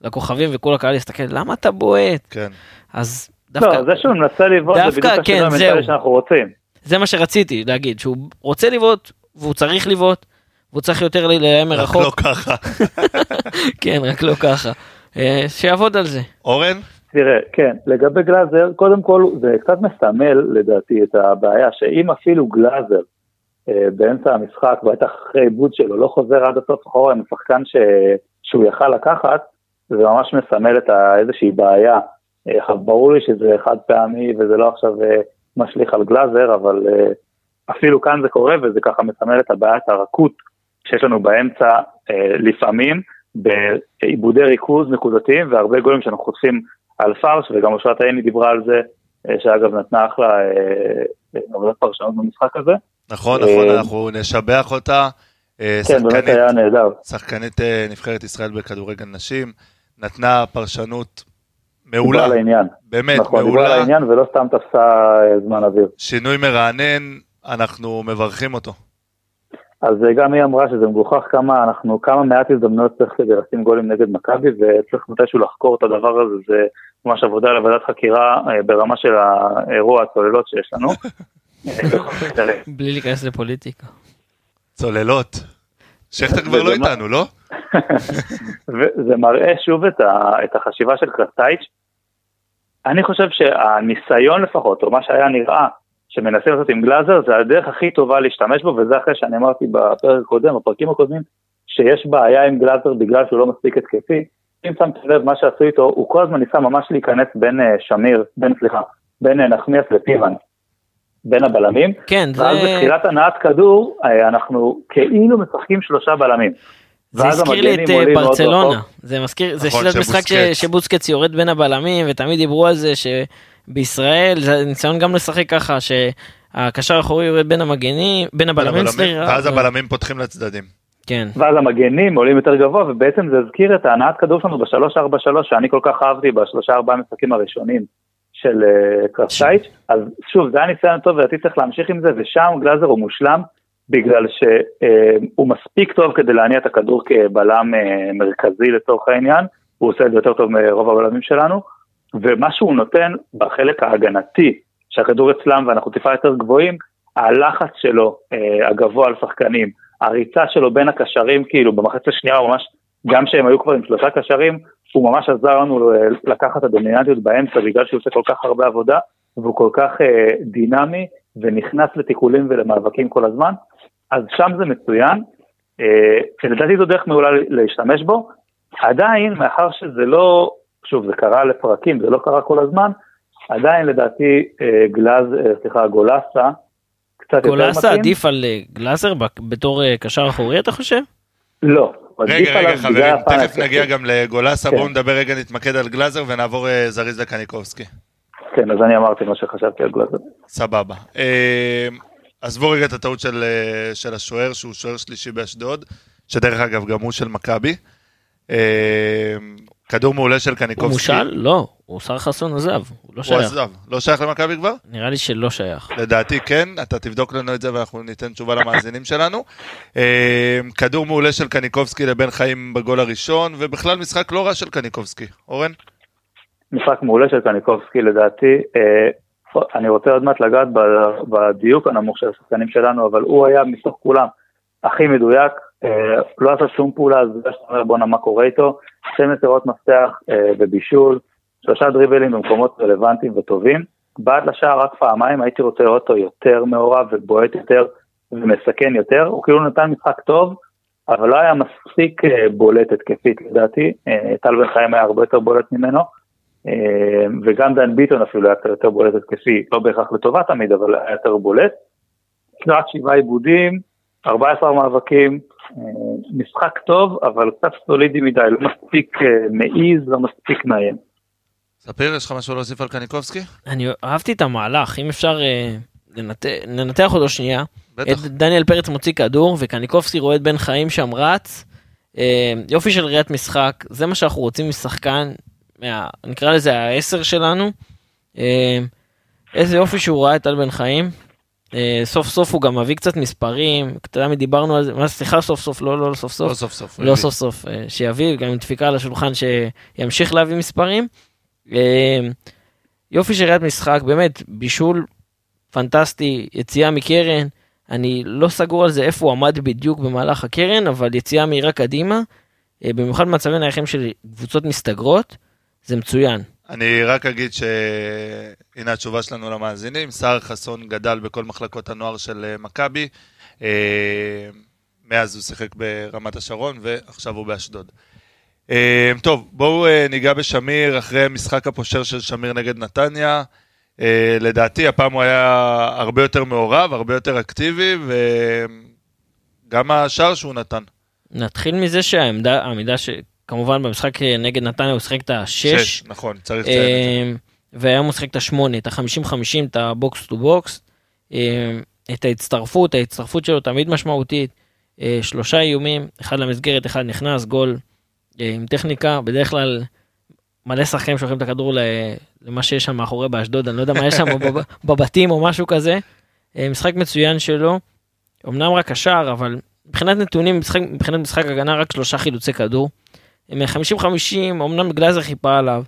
לכוכבים וכל הקהל יסתכל, למה אתה בועט? כן. אז דווקא, לא, זה שהוא מנסה לבעוט זה בדיוק כן, השינוי זהו. המנטלי שאנחנו רוצים. זה מה שרציתי להגיד, שהוא רוצה לבעוט, והוא צריך לבעוט, והוא צריך יותר רק מרחוק, לא ככה. *laughs* כן, רק לא ככה. אה, שיעבוד על זה. אורן? תראה, כן, לגבי גלאזר, קודם כל זה קצת מסמל לדעתי את הבעיה, שאם אפילו גלאזר אה, באמצע המשחק, בטח אחרי עיבוד שלו, לא חוזר עד הסוף אחורה עם השחקן ש... שהוא יכל לקחת, זה ממש מסמל את ה... איזושהי בעיה. אה, ברור לי שזה חד פעמי וזה לא עכשיו אה, משליך על גלאזר, אבל אה, אפילו כאן זה קורה וזה ככה מסמל את הבעיית הרכות שיש לנו באמצע אה, לפעמים, בעיבודי ריכוז נקודתיים והרבה גולים שאנחנו חוטפים על פרש, וגם אושרת עיני דיברה על זה, אה, שאגב נתנה אחלה אה, עבודת פרשנות במשחק הזה. נכון, נכון, אה, אנחנו נשבח אותה. אה, כן, באמת שחקנית- היה נהדר. שחקנית אה, נבחרת ישראל בכדורגל נשים, נתנה פרשנות מעולה, דיברה לעניין. באמת נכון, דיברה מעולה, לעניין ולא סתם תפסה אה, זמן אוויר. שינוי מרענן, אנחנו מברכים אותו. אז אה, גם היא אמרה שזה מגוחך כמה אנחנו, כמה מעט הזדמנויות צריך כדי לשים גולים נגד מכבי, וצריך מתישהו לחקור את הדבר הזה, זה ממש עבודה לוועדת חקירה אה, ברמה של האירוע הצוללות שיש לנו. *laughs* בלי להיכנס לפוליטיקה. צוללות. שכטר כבר לא איתנו, לא? *laughs* וזה מראה שוב את, ה, את החשיבה של קרסטייץ'. אני חושב שהניסיון לפחות, או מה שהיה נראה, שמנסים לעשות עם גלאזר, זה הדרך הכי טובה להשתמש בו, וזה אחרי שאני אמרתי בפרק הקודם, בפרקים הקודמים, שיש בעיה עם גלאזר בגלל שהוא לא מספיק התקפי. אם שמתם לב, מה שעשו איתו, הוא כל הזמן ניסה ממש להיכנס בין אה, שמיר, בין, סליחה, בין אה, נחמיאס לפיבן, בין הבלמים. כן, זה... ואז בתחילת הנעת כדור, אה, אנחנו כאילו משחקים שלושה בלמים. זה הזכיר לי את ברצלונה. זה מזכיר, זה נכון, שיטת משחק ש- שבוסקץ. שבוסקץ יורד בין הבלמים, ותמיד דיברו על זה שבישראל, זה ניסיון גם לשחק ככה, שהקשר האחורי יורד בין המגנים, בין הבלמים, סליחה, ואז הבלמים פותחים לצדדים. כן, ואז המגנים עולים יותר גבוה, ובעצם זה הזכיר את ההנעת כדור שלנו ב-3-4-3, שאני כל כך אהבתי בשלושה ארבעה משחקים הראשונים של uh, קרסטייץ', אז שוב, זה היה ניסיון טוב ולדעתי צריך להמשיך עם זה, ושם גלאזר הוא מושלם, בגלל שהוא מספיק טוב כדי להניע את הכדור כבלם uh, מרכזי לצורך העניין, הוא עושה את זה יותר טוב מרוב הבלמים שלנו, ומה שהוא נותן בחלק ההגנתי, שהכדור אצלם ואנחנו טיפה יותר גבוהים, הלחץ שלו uh, הגבוה על שחקנים, הריצה שלו בין הקשרים, כאילו במחצית השנייה הוא ממש, גם שהם היו כבר עם שלושה קשרים, הוא ממש עזר לנו ל- לקחת את הדומיננטיות באמצע בגלל שהוא עושה כל כך הרבה עבודה, והוא כל כך אה, דינמי ונכנס לתיקולים ולמאבקים כל הזמן, אז שם זה מצוין, אה, ולדעתי זו דרך מעולה להשתמש בו. עדיין, מאחר שזה לא, שוב, זה קרה לפרקים, זה לא קרה כל הזמן, עדיין לדעתי אה, גלאז, אה, סליחה, גולסה, קצת יותר מתאים. גולסה עדיף על אה, גלאזר ב- בתור קשר אחורי אתה חושב? לא. רגע, רגע, חברים, תכף. נגיע גם לגולסה, כן. בואו נדבר רגע, נתמקד על גלאזר ונעבור זריז לקניקובסקי. כן, אז אני אמרתי מה שחשבתי על גלאזר. סבבה. עזבו רגע את הטעות של, של השוער, שהוא שוער שלישי באשדוד, שדרך אגב גם הוא של מכבי. כדור מעולה של הוא קניקובסקי. מושל? לא, הוא שר חסון עזב, הוא לא הוא שייך. עזב. לא שייך למכבי כבר? נראה לי שלא שייך. לדעתי כן, אתה תבדוק לנו את זה ואנחנו ניתן תשובה למאזינים *laughs* שלנו. אה, כדור מעולה של קניקובסקי לבן חיים בגול הראשון, ובכלל משחק לא רע של קניקובסקי. אורן? משחק מעולה של קניקובסקי לדעתי. אה, אני רוצה עוד מעט לגעת בדיוק הנמוך של השחקנים שלנו, אבל הוא היה מתוך כולם הכי מדויק, לא עשה שום פעולה, אז זה שאתה אומר בואנה מה קורה איתו, שתי מסירות מפתח אה, בבישול, שלושה דריבלים במקומות רלוונטיים וטובים. בעט לשער רק פעמיים, הייתי רוצה לראות אותו יותר מעורב ובועט יותר ומסכן יותר, הוא כאילו נתן משחק טוב, אבל לא היה מספיק אה, בולט התקפית לדעתי, אה, טל בן חיים היה הרבה יותר בולט ממנו. אה, וגם דן ביטון אפילו היה יותר בולט התקפי, לא בהכרח לטובה תמיד, אבל היה יותר בולט. רק שבעה עיבודים, 14 מאבקים, אה, משחק טוב, אבל קצת סולידי מדי, לא מספיק אה, מעיז, לא מספיק מאיים. ספיר, יש לך משהו להוסיף על קניקובסקי? אני אהבתי את המהלך, אם אפשר אה, לנת... לנתח אותו שנייה. בטח. את דניאל פרץ מוציא כדור וקניקובסקי רואה את בן חיים שם רץ. אה, יופי של ראיית משחק, זה מה שאנחנו רוצים משחקן, מה, נקרא לזה העשר שלנו. אה, איזה יופי שהוא ראה את טל בן חיים. אה, סוף סוף הוא גם מביא קצת מספרים, אתה יודע, דיברנו על זה, מה סליחה סוף סוף, לא לא סוף סוף, לא סוף סוף. לא סוף סוף, אה, שיביא גם עם דפיקה על השולחן שימשיך להביא מספרים. אה, יופי של ראיית משחק, באמת, בישול פנטסטי, יציאה מקרן, אני לא סגור על זה איפה הוא עמד בדיוק במהלך הקרן, אבל יציאה מהירה קדימה, במיוחד במצבים נייחים של קבוצות מסתגרות, זה מצוין. אני רק אגיד שהנה התשובה שלנו למאזינים, סער חסון גדל בכל מחלקות הנוער של אה, מכבי, אה, מאז הוא שיחק ברמת השרון ועכשיו הוא באשדוד. אה, טוב, בואו ניגע בשמיר אחרי משחק הפושר של שמיר נגד נתניה. לדעתי הפעם הוא היה הרבה יותר מעורב, הרבה יותר אקטיבי, וגם השער שהוא נתן. נתחיל מזה שהעמדה, העמידה שכמובן במשחק אה, נגד נתניה הוא שיחק את השש. שש, נכון, צריך לציין את זה. אה, והיום הוא שיחק את השמונה, את ה-50-50, את ה box to box. את ההצטרפות, ההצטרפות שלו תמיד משמעותית. אה, שלושה איומים, אחד למסגרת, אחד נכנס, גול אה, עם טכניקה, בדרך כלל מלא שחקנים שולחים את הכדור למה שיש שם מאחורי באשדוד, אני לא יודע מה יש שם בב- *laughs* בבתים או משהו כזה. אה, משחק מצוין שלו, אמנם רק השער, אבל מבחינת נתונים, מבחינת משחק הגנה רק שלושה חילוצי כדור. הם 50-50, אמנם גלאזר חיפה עליו,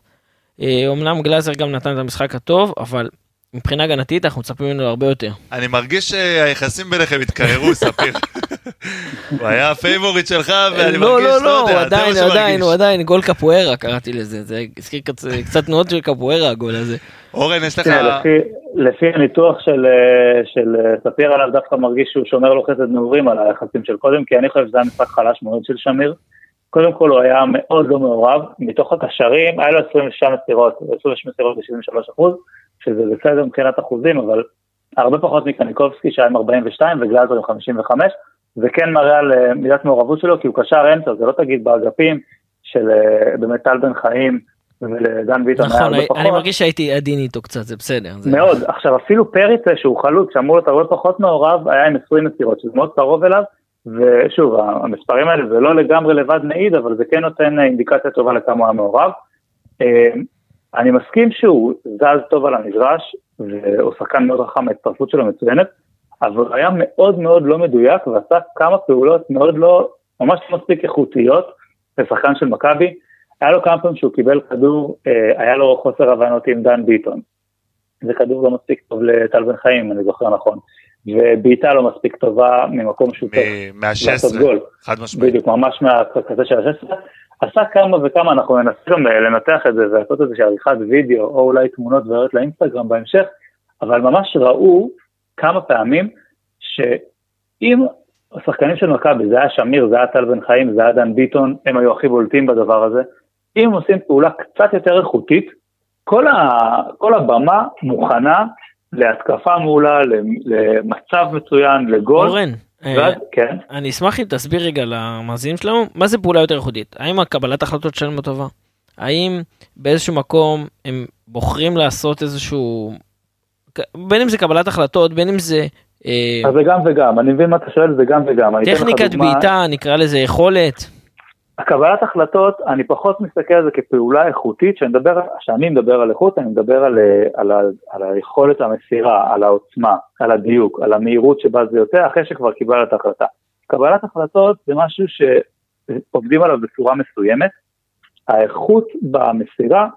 אה, אמנם גלאזר גם נתן את המשחק הטוב, אבל מבחינה הגנתית אנחנו מצפים ממנו הרבה יותר. אני מרגיש שהיחסים ביניכם התקררו, ספיר. הוא היה הפייבוריט שלך, ואני לא, מרגיש, לא, לא, הוא עדיין, מה הוא עדיין, שמרגיש. הוא עדיין, גול קפוארה קראתי לזה, זה הזכיר קצת- קצת תנועות של קפוארה הגול הזה. אורן, יש לך... לפי, לפי הניתוח של, אה, של אה, ספיר עליו דווקא מרגיש שהוא שומר לו חסד נעורים על היחסים של קודם, כי אני חושב שזה היה משחק חלש מאוד של שמיר. קודם כל הוא היה מאוד לא מעורב, מתוך הקשרים היה לו 26 מסירות, 26 מסירות ב-73 אחוז, שזה בסדר מבחינת אחוזים, אבל הרבה פחות מקניקובסקי שהיה עם 42 וגלאזר עם 55, זה כן מראה על אה, מידת מעורבות שלו, כי הוא קשר אמצע, זה לא תגיד באגפים של אה, באמת טל בן חיים ולדן ביטון היה נכון, הרבה אני- פחות. אני מרגיש שהייתי עדין איתו קצת, זה בסדר. זה- מאוד. עכשיו אפילו פריצה שהוא חלוץ, שאמור להיות הרבה פחות מעורב, היה עם 20 מסירות, שזה מאוד קרוב אליו, ושוב, המספרים האלה זה לא לגמרי לבד מעיד, אבל זה כן נותן אינדיקציה טובה לכמה הוא היה מעורב. אה, אני מסכים שהוא זז טוב על המגרש, והוא שחקן מאוד חכם, ההצטרפות שלו מצוינת, אבל היה מאוד מאוד לא מדויק, ועשה כמה פעולות מאוד לא, ממש לא מספיק איכותיות לשחקן של מכבי. היה לו כמה פעמים שהוא קיבל כדור, אה, היה לו חוסר הבנות עם דן ביטון. זה כדור לא מספיק טוב לטל בן חיים, אני זוכר נכון. ובעיטה לא מספיק טובה ממקום שהוא צריך לעשות מה-16, גול. חד משמעית. בדיוק, ממש מהכזה של ה-16. עשה כמה וכמה, אנחנו ננסה גם אה, לנתח את זה ולעשות איזושהי עריכת וידאו, או אולי תמונות ועיות לאינסטגרם בהמשך, אבל ממש ראו כמה פעמים שאם השחקנים של מכבי, זה היה שמיר, זה היה טל בן חיים, זה היה דן ביטון, הם היו הכי בולטים בדבר הזה, אם הם עושים פעולה קצת יותר איכותית, כל, ה, כל הבמה מוכנה להתקפה מעולה, למצב מצוין, לגול. אורן, אה, ואז, כן. אני אשמח אם תסביר רגע למאזינים שלנו, מה זה פעולה יותר איכותית? האם הקבלת החלטות שלהם לא טובה? האם באיזשהו מקום הם בוחרים לעשות איזשהו... בין אם זה קבלת החלטות, בין אם זה אה, אז זה גם וגם, אני מבין מה אתה שואל, זה גם וגם. טכניקת. בעיטה, נקרא לזה יכולת. הקבלת החלטות, אני פחות מסתכל על זה כפעולה איכותית, שאני מדבר, כשאני מדבר על איכות, אני מדבר על, אה, על, ה- על היכולת המסירה, על העוצמה, על הדיוק, על המהירות שבה זה יוצא, אחרי שכבר קיבלת החלטה. קבלת החלטות זה משהו שעובדים עליו בצורה מסוימת, האיכות במסירה,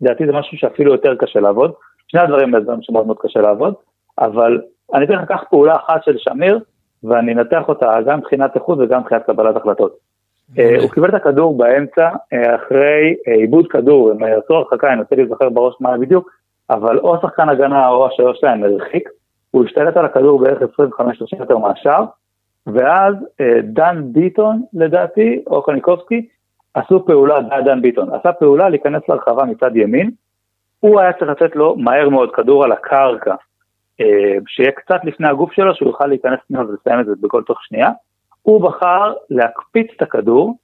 לדעתי זה משהו שאפילו יותר קשה לעבוד, שני הדברים האלה זה שמאוד מאוד קשה לעבוד, אבל אני אתן לך פעולה אחת של שמיר, ואני אנתח אותה גם מבחינת איכות וגם מבחינת קבלת החלטות. אה, הוא קיבל את הכדור באמצע אה, אחרי אה, עיבוד כדור, הם יצאו הרחקה, אני רוצה להיזכר בראש מה בדיוק, אבל או שחקן הגנה או השוער שלהם הרחיק, הוא השתלט על הכדור בערך 25-30 מטר מהשאר, ואז אה, דן ביטון לדעתי, או קניקובסקי, עשו פעולה, דן ביטון, עשה פעולה להיכנס לרחבה מצד ימין, הוא היה צריך לתת לו מהר מאוד כדור על הקרקע, אה, שיהיה קצת לפני הגוף שלו, שהוא יוכל להיכנס פנימה ולסיים את זה בגול תוך שנייה. הוא בחר להקפיץ את הכדור,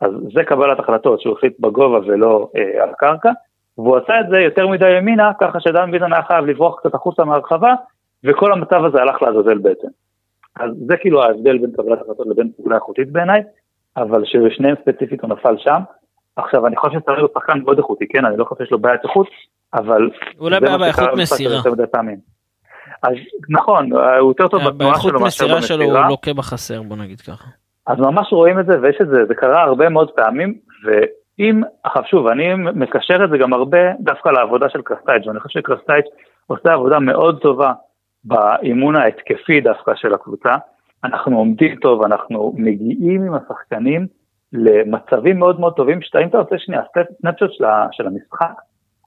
אז זה קבלת החלטות, שהוא החליט בגובה ולא אה, על הקרקע, והוא עשה את זה יותר מדי ימינה, ככה שדן ביטון היה חייב לברוח קצת החוצה מהרחבה, וכל המצב הזה הלך לעזאזל בעצם. אז זה כאילו ההבדל בין קבלת החלטות לבין פעולה איכותית בעיניי, אבל שבשניהם ספציפית הוא נפל שם. עכשיו, אני חושב שצריך להיות שחקן מאוד איכותי, כן, אני לא חושב שיש לו בעיית איכות, אבל... אולי בעיה באיכות מסירה. אז נכון, הוא יותר טוב בתנועה באיכות שלו מאשר מסירה שלו הוא במסירה. לוקה בחסר, בוא נגיד ככה. אז ממש רואים את זה, ויש את זה, זה קרה הרבה מאוד פעמים, ואם, עכשיו שוב, אני מקשר את זה גם הרבה דווקא לעבודה של קרסטייץ', ואני חושב שקרסטייץ' עושה עבודה מאוד טובה באימון ההתקפי דווקא של הקבוצה. אנחנו עומדים טוב, אנחנו מגיעים עם השחקנים למצבים מאוד מאוד טובים, שאתה, אם אתה עושה שנייה ה- של המשחק,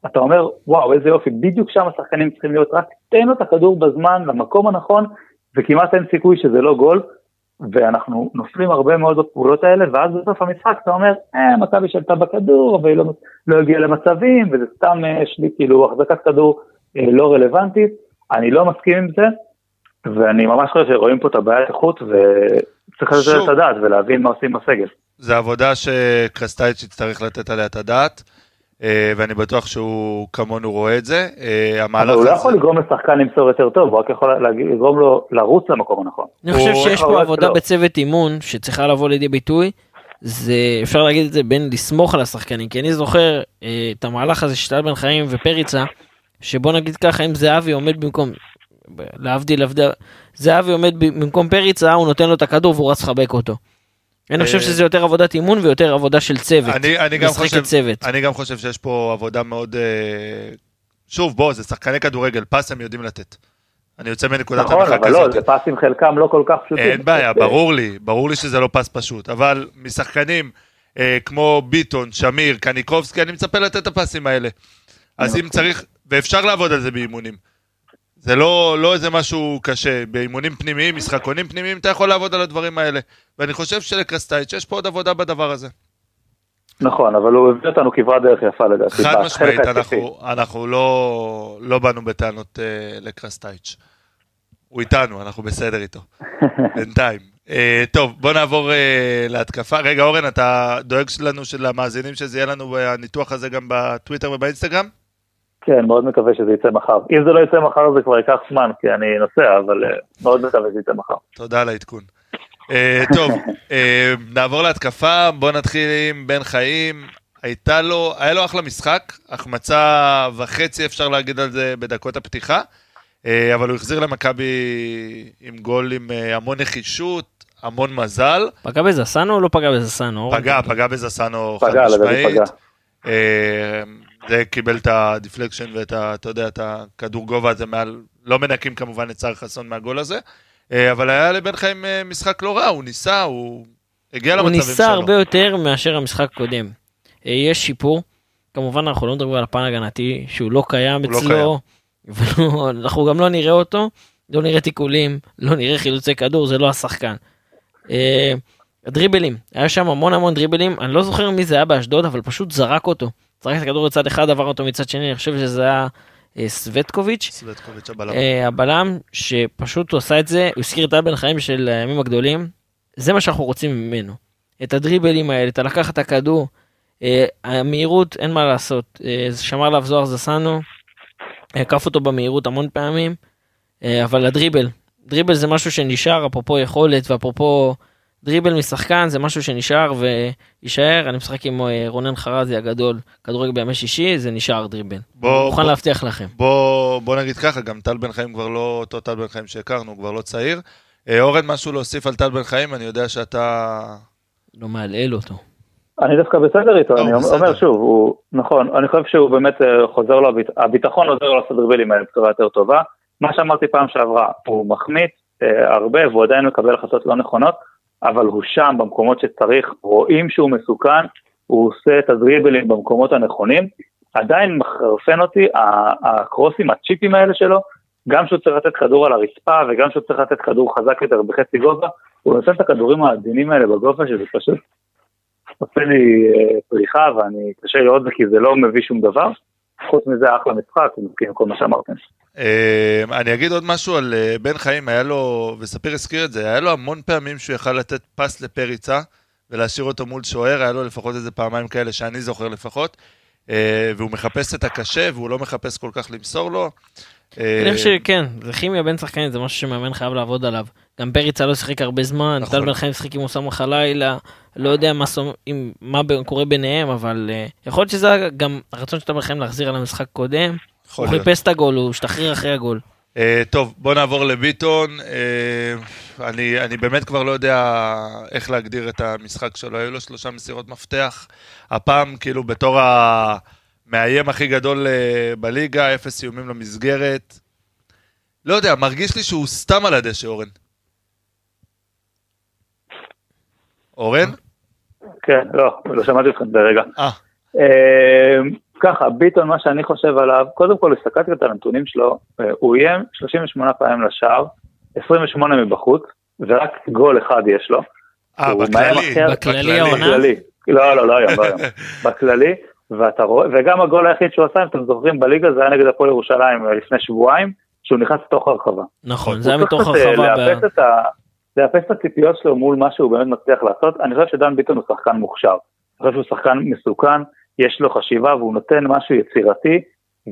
אתה אומר, וואו, איזה יופי, בדיוק שם השחקנים צריכים להיות, רק תן לו את הכדור בזמן, למקום הנכון, וכמעט אין סיכוי שזה לא גול. ואנחנו נופלים הרבה מאוד בפעולות האלה, ואז בסוף המשחק אתה אומר, אה, מכבי שלטה בכדור, אבל היא לא, לא הגיעה למצבים, וזה סתם, אה, יש לי כאילו החזקת כדור אה, לא רלוונטית, אני לא מסכים עם זה, ואני ממש חושב שרואים פה את הבעיית איכות, וצריך לתת. את הדעת ולהבין מה עושים בסגל. זה עבודה שקרסטייץ' יצטרך לתת עליה את הדעת, ואני בטוח שהוא כמונו רואה את זה. אה, אבל הוא לא יכול לגרום לשחקן למסור יותר טוב, הוא רק יכול לגרום לו לרוץ למקום הנכון. אני חושב שיש פה עבודה לא. בצוות אימון שצריכה לבוא לידי ביטוי. זה אפשר להגיד את זה בין לסמוך על השחקנים כי אני זוכר אה, את המהלך הזה של טל בן חיים ופריצה שבוא נגיד ככה אם זהבי עומד במקום להבדיל להבדיל זהבי עומד במקום פריצה הוא נותן לו את הכדור והוא רץ לחבק אותו. אני חושב אה, שזה יותר עבודת אימון ויותר עבודה של צוות. אני, אני, גם חושב, כצוות. אני גם חושב שיש פה עבודה מאוד... אה, שוב, בוא, זה שחקני כדורגל, פס הם יודעים לתת. אני יוצא מנקודת נכון, הנחה אבל לא, כזאת. זה פסים חלקם לא כל כך פשוטים. אין בעיה, אה, ברור לי, ברור לי שזה לא פס פשוט, אבל משחקנים אה, כמו ביטון, שמיר, קניקובסקי, אני מצפה לתת את הפסים האלה. אז אם צריך, ואפשר לעבוד על זה באימונים. זה לא, לא איזה משהו קשה, באימונים פנימיים, משחקונים פנימיים, אתה יכול לעבוד על הדברים האלה. ואני חושב שלקרסטייץ' יש פה עוד עבודה בדבר הזה. נכון, אבל הוא הביא אותנו כברת דרך יפה לדעתי. חד משמעית. אנחנו, אנחנו לא, לא באנו בטענות אה, לקרסטייץ'. הוא איתנו, אנחנו בסדר איתו. *laughs* בינתיים. אה, טוב, בוא נעבור אה, להתקפה. רגע, אורן, אתה דואג לנו של המאזינים שזה יהיה לנו בניתוח הזה גם בטוויטר ובאינסטגרם? כן, מאוד מקווה שזה יצא מחר. אם זה לא יצא מחר זה כבר ייקח זמן, כי אני נוסע, אבל אה, מאוד מקווה שזה יצא מחר. תודה על העדכון. אה, טוב, אה, נעבור להתקפה, בוא נתחיל עם בן חיים. הייתה לו, היה לו אחלה משחק, החמצה וחצי אפשר להגיד על זה בדקות הפתיחה, אבל הוא החזיר למכבי עם גול עם המון נחישות, המון מזל. פגע בזסנו או לא פגע בזסנו? פגע, פגע בזסנו חד פגע, לדעתי משמעית. זה קיבל את ה deflection ואת ה... אתה יודע, את הכדור גובה הזה מעל... לא מנקים כמובן את סער חסון מהגול הזה. אה, אבל היה לבן חיים אה, משחק לא רע, הוא ניסה, הוא הגיע הוא למצבים שלו. ניסה הרבה יותר מאשר המשחק הקודם. אה, יש שיפור, כמובן אנחנו לא מדברים על הפן הגנתי שהוא לא קיים הוא לא אצלו, אנחנו גם לא נראה אותו, לא נראה תיקולים, לא נראה חילוצי כדור, זה לא השחקן. הדריבלים, היה שם המון המון דריבלים, אני לא זוכר מי זה היה באשדוד, אבל פשוט זרק אותו. זרק את הכדור לצד אחד, עבר אותו מצד שני, אני חושב שזה היה אה, סווטקוביץ'. סווטקוביץ' הבלם. אה, הבלם שפשוט הוא עשה את זה, הוא הזכיר את טל בן חיים של הימים הגדולים, זה מה שאנחנו רוצים ממנו. את הדריבלים האלה, את הלקחת את הכדור, אה, המהירות, אין מה לעשות, אה, שמר עליו זוהר זסנו, עקף אותו במהירות המון פעמים, אה, אבל הדריבל, דריבל זה משהו שנשאר, אפרופו יכולת ואפרופו דריבל משחקן, זה משהו שנשאר ויישאר, אני משחק עם אה, רונן חרזי הגדול, כדורגל בימי שישי, זה נשאר דריבל. בוא- מוכן בוא- להבטיח לכם. בוא, בוא נגיד ככה, גם טל בן חיים כבר לא אותו טל בן חיים שהכרנו, הוא כבר לא צעיר. אה, אורן, משהו להוסיף על טל בן חיים? אני יודע שאתה... לא מהלל אותו. אני דווקא בסדר איתו, לא, אני בסדר. אומר שוב, הוא, נכון, אני חושב שהוא באמת אה, חוזר לו, הביט- הביטחון עוזר לו לעשות דריבלים האלה בצורה יותר טובה. מה שאמרתי פעם שעברה, הוא מחמיץ אה, הרבה והוא עדיין מקבל החלטות לא נכונות, אבל הוא שם במקומות שצריך, רואים שהוא מסוכן, הוא עושה את הדריבלים במקומות הנכונים. עדיין מחרפן אותי הקרוסים, הצ'יפים האלה שלו, גם שהוא צריך לתת כדור על הרצפה וגם שהוא צריך לתת כדור חזק יותר בחצי גובה, הוא נותן את הכדורים העדינים האלה בגובה שזה פשוט עושה לי אה, פריחה ואני קשה לראות זה כי זה לא מביא שום דבר. חוץ מזה אחלה משחק, אני מסכים עם כל מה שאמרתם. אה, אני אגיד עוד משהו על אה, בן חיים, היה לו, וספיר הזכיר את זה, היה לו המון פעמים שהוא יכל לתת פס לפריצה ולהשאיר אותו מול שוער, היה לו לפחות איזה פעמיים כאלה שאני זוכר לפחות, אה, והוא מחפש את הקשה והוא לא מחפש כל כך למסור לו. אני חושב שכן, זה כימיה בין שחקנים, זה משהו שמאמן חייב לעבוד עליו. גם פריצה לא שיחק הרבה זמן, נכון. טל בן חיים שיחק עם אוסאמה חלילה, לא יודע מה, סומ- עם, מה קורה ביניהם, אבל uh, יכול להיות שזה גם הרצון של טל בן חיים להחזיר על המשחק קודם. הוא. חיפש את הגול, הוא השתחרר אחרי הגול. אה, טוב, בוא נעבור לביטון. אה, אני, אני באמת כבר לא יודע איך להגדיר את המשחק שלו. היו לו שלושה מסירות מפתח. הפעם, כאילו, בתור המאיים הכי גדול אה, בליגה, אפס איומים למסגרת. לא יודע, מרגיש לי שהוא סתם על הדשא, אורן. אורן? כן, לא, לא שמעתי אתכם ברגע. ככה, ביטון, מה שאני חושב עליו, קודם כל הסתכלתי על הנתונים שלו, אה, הוא איים 38 פעמים לשער, 28 מבחוץ, ורק גול אחד יש לו. אה, בכללי. בכללי העונה? בכללי. לא, לא, לא היום, לא *laughs* היום. בכללי, ואתה רואה, וגם הגול היחיד שהוא עשה, אם אתם זוכרים, בליגה זה היה נגד הפועל ירושלים אה, לפני שבועיים, שהוא נכנס לתוך הרחבה. נכון, זה היה מתוך אה, הרחבה. את לאפס את הציפיות שלו מול מה שהוא באמת מצליח לעשות. אני חושב שדן ביטון הוא שחקן מוכשר. אני חושב שהוא שחקן מסוכן, יש לו חשיבה והוא נותן משהו יצירתי,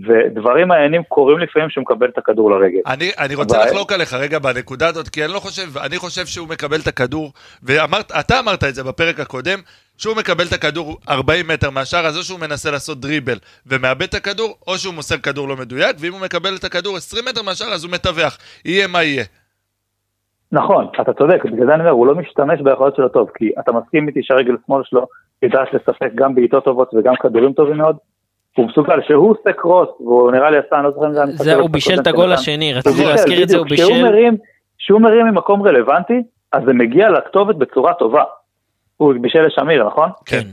ודברים מעניינים קורים לפעמים שהוא מקבל את הכדור לרגל. אני, אני רוצה אבל- לחלוק עליך רגע בנקודה הזאת, כי אני לא חושב, אני חושב שהוא מקבל את הכדור, ואתה אמרת את זה בפרק הקודם, שהוא מקבל את הכדור 40 מטר מהשאר, אז או שהוא מנסה לעשות דריבל ומאבד את הכדור, או שהוא מוסר כדור לא מדויק, ואם הוא מקבל את הכדור 20 מטר מהשאר, אז הוא מתווך. יהיה מה יהיה. נכון, אתה צודק, בגלל זה אני אומר, הוא לא משתמש ביכולות שלו טוב, כי אתה מסכים איתי שהרגל שמאל שלו יודעת לספק גם בעיטות טובות וגם כדורים טובים מאוד. הוא מסוגל, שהוא עושה קרוס, והוא נראה לי עשה, אני לא זוכר אם זה היה משחק זה, הוא בישל את שנתן. הגול השני, רציתי להזכיר את זה, הוא בישל. כשהוא מרים ממקום רלוונטי, אז זה מגיע לכתובת בצורה טובה. הוא בישל לשמיר, נכון? כן.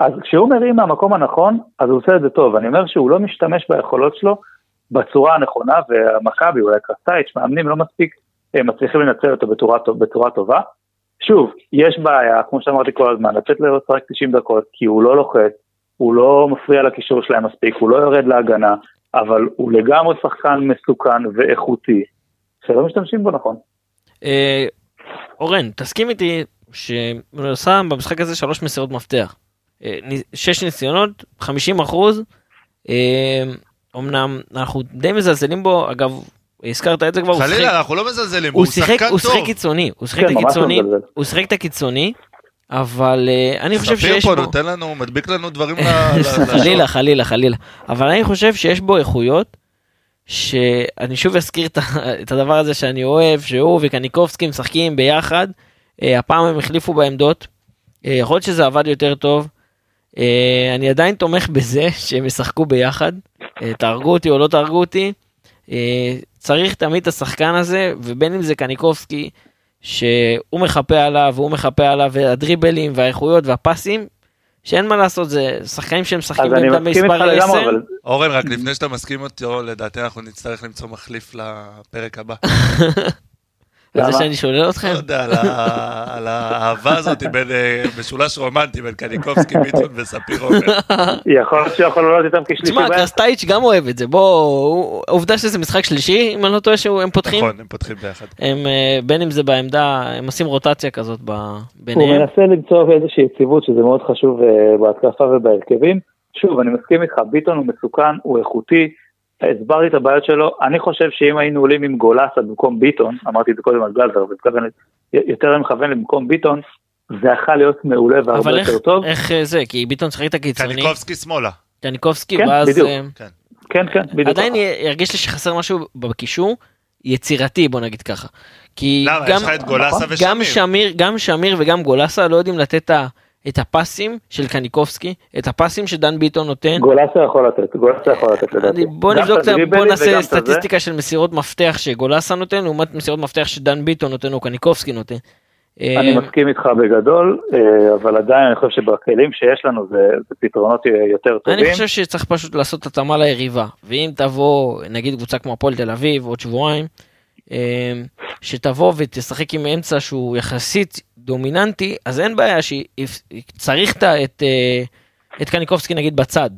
אז כשהוא מרים מהמקום הנכון, אז הוא עושה את זה טוב. אני אומר שהוא לא משתמש ביכולות שלו בצורה הנכונה, והמכבי, אולי קרסטייץ', מאמנים לא מספיק מצליחים לנצל אותו בצורה, בצורה טובה. שוב, יש בעיה, כמו שאמרתי כל הזמן, לו לשחק 90 דקות, כי הוא לא לוחץ, הוא לא מפריע לקישור שלהם מספיק, הוא לא יורד להגנה, אבל הוא לגמרי שחקן מסוכן ואיכותי, שלא משתמשים בו נכון. אה, אורן, תסכים איתי שהוא עשה במשחק הזה שלוש מסירות מפתח. אה, שש ניסיונות, 50 אחוז. אה, אמנם אנחנו די מזלזלים בו, אגב, הזכרת את זה כבר, חלילה, אנחנו לא מזלזלים, הוא שיחק, הוא שיחק. קיצוני, הוא שיחק כן, את הקיצוני, לא מזלזל. הוא שיחק את הקיצוני, אבל אה, אני חושב ספיר שיש פה בו, נותן לנו, מדביק לנו דברים ל-. *laughs* חלילה חלילה חלילה, אבל אני חושב שיש בו איכויות, שאני שוב אזכיר את הדבר הזה שאני אוהב, שהוא וקניקובסקי משחקים ביחד, אה, הפעם הם החליפו בעמדות, אה, יכול להיות שזה עבד יותר טוב, אני עדיין תומך בזה שהם ישחקו ביחד, תהרגו אותי או לא תהרגו אותי, צריך תמיד את השחקן הזה, ובין אם זה קניקובסקי, שהוא מחפה עליו, והוא מחפה עליו, והדריבלים והאיכויות והפסים, שאין מה לעשות, זה שחקנים שהם משחקים אז אני בעמדה מסכים איתך מספר לגמרי, 10. אבל אורן, רק לפני שאתה מסכים איתי, לדעתי אנחנו נצטרך למצוא מחליף לפרק הבא. *laughs* על זה למה? שאני שולל לא אתכם? יודע, *laughs* על האהבה הזאת בין אה, משולש רומנטי בין קניקובסקי, *laughs* ביטון וספיר עומר. יכול להיות שיכול לעלות איתם כשלישי תשמע, באמצע. קרסטייץ' גם אוהב את זה, בוא, עובדה שזה משחק שלישי, אם אני לא טועה שהם פותחים, נכון, הם פותחים ביחד. הם אה, בין אם זה בעמדה, הם עושים רוטציה כזאת ב- הוא ביניהם. מנסה למצוא איזושהי יציבות שזה מאוד חשוב אה, בהתקפה ובהרכבים. שוב, אני מסכים איתך, ביטון הוא מסוכן, הוא איכותי, הסברתי את הבעיות שלו, אני חושב שאם היינו עולים עם גולסה במקום ביטון, אמרתי את זה קודם על גלזר, יותר מכוון למקום ביטון, זה יכול להיות מעולה והרבה אבל איך, יותר טוב. איך אה, זה, כי ביטון שיחק את הקיצוני, קניקובסקי שמאלה. קניקובסקי, כן, ואז בדיוק. אה, כן, כן, בדיוק. עדיין ככה. ירגיש לי שחסר משהו בקישור יצירתי, בוא נגיד ככה. כי למה? גם, יש לך את גולסה נכון. גם ושמיר. שמיר, גם שמיר וגם גולסה לא יודעים לתת את ה- את הפסים של קניקובסקי, את הפסים שדן ביטון נותן. גולסה יכול לתת, גולסה יכול לתת לדעתי. אני- בוא נבדוק, בוא נעשה. סטטיסטיקה של מסירות מפתח שגולסה נותן, לעומת מסירות מפתח שדן ביטון נותן או קניקובסקי נותן. אני אה, מסכים איתך בגדול, אה, אבל עדיין אני חושב שבכלים שיש לנו זה זה פתרונות אה, יותר טובים. אני חושב שצריך פשוט לעשות התאמה ליריבה, ואם תבוא, נגיד קבוצה כמו הפועל תל אביב עוד שבועיים, שתבוא ותשחק עם אמצע שהוא יחסית דומיננטי, אז אין בעיה שצריך את, אה, את קניקובסקי נגיד בצד,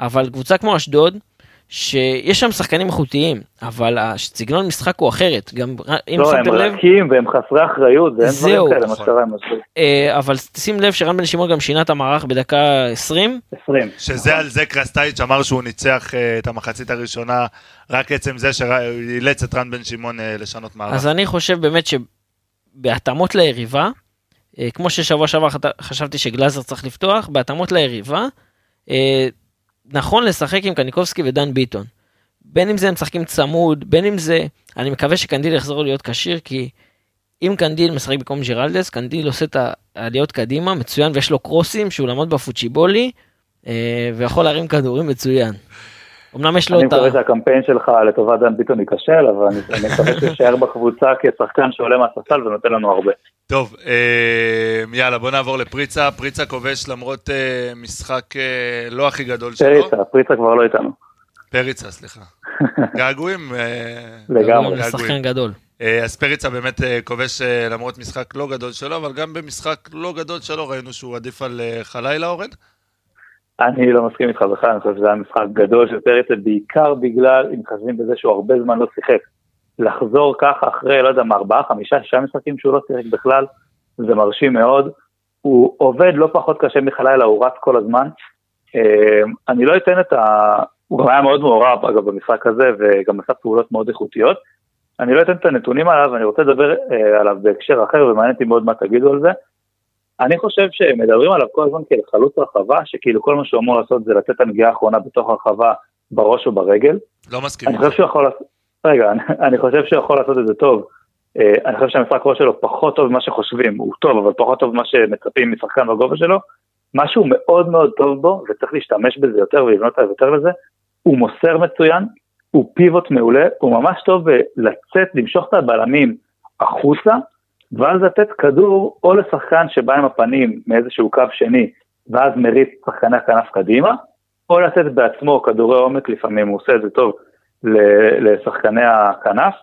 אבל קבוצה כמו אשדוד, שיש שם שחקנים איכותיים, אבל הסגנון משחק הוא אחרת, גם אם לא, הם שמתם לב, רכים והם חסרי אחריות, ואין זהו. דברים כאלה, מה. שקרה עם אשדוד. אה, אבל שים לב שרן בן שמעון גם שינה את המערך בדקה 20, 20. שזה על זה קרסטייץ' אמר שהוא ניצח אה, את המחצית הראשונה, רק עצם זה שאילץ את רן בן שמעון לשנות מערך. אז אני חושב באמת שבהתאמות ליריבה, אה, כמו ששבוע שעבר חשבתי שגלאזר צריך לפתוח, בהתאמות ליריבה, אה, נכון לשחק עם קניקובסקי ודן ביטון. בין אם זה הם משחקים צמוד, בין אם זה, אני מקווה שקנדיל יחזור להיות כשיר, כי אם קנדיל משחק במקום ג'ירלדס, קנדיל עושה את העליות קדימה, מצוין, ויש לו קרוסים שהוא למד בפוצ'יבולי, אה, ויכול להרים כדורים מצוין. אמנם יש לו אני את ה... מקווה שהקמפיין שלך לטובת דן ביטון ייכשל, אבל אני אני מקווה שהוא יישאר בקבוצה כשחקן שעולה מהספסל ונותן לנו הרבה. טוב, אה, יאללה, בוא נעבור לפריצה. פריצה כובש למרות אה, משחק אה, לא הכי גדול שלו. פריצה, פריצה כבר לא איתנו. פריצה, סליחה. *laughs* געגועים. לגמרי. שחקן גדול. אז פריצה באמת כובש למרות משחק לא גדול שלו, אבל גם במשחק לא גדול שלו ראינו שהוא עדיף על חלילה, אורן. אני לא מסכים איתך בכלל, אני חושב שזה היה משחק גדול של פריצה, בעיקר בגלל, אם חושבים בזה שהוא הרבה זמן לא שיחק. לחזור ככה אחרי, לא יודע מה, ארבעה, חמישה, שישה משחקים שהוא לא שיחק בכלל, זה מרשים מאוד. הוא עובד לא פחות קשה מחלילה, הוא רץ כל הזמן. אה, אני לא אתן את ה... הוא גם היה מאוד מעורב, אגב, במשחק הזה, וגם עשה פעולות מאוד איכותיות. אני לא אתן את הנתונים עליו, אני רוצה לדבר אה, עליו בהקשר אחר, ומעניין אותי מאוד מה תגידו על זה. אני חושב שמדברים עליו כל הזמן כאל חלוץ רחבה, שכאילו כל מה שהוא אמור לעשות זה לתת את הנגיעה האחרונה בתוך הרחבה בראש או ברגל. לא מסכים. אני. חושב שהוא יכול לעשות, רגע, אני, אני חושב שהוא יכול לעשות את זה טוב. אה, אני חושב שהמשחק ראש שלו פחות טוב ממה שחושבים, הוא טוב, אבל פחות טוב ממה שמצפים משחקן בגובה שלו. משהו מאוד מאוד טוב בו, וצריך להשתמש בזה יותר ולבנות עליו יותר לזה, הוא מוסר מצוין, הוא פיבוט מעולה, הוא ממש טוב לצאת, למשוך את הבלמים החוצה, ואז לתת כדור או לשחקן שבא עם הפנים מאיזשהו קו שני, ואז מריץ שחקני הכנף קדימה, או לתת בעצמו כדורי עומק, לפעמים הוא עושה את זה טוב לשחקני הכנף.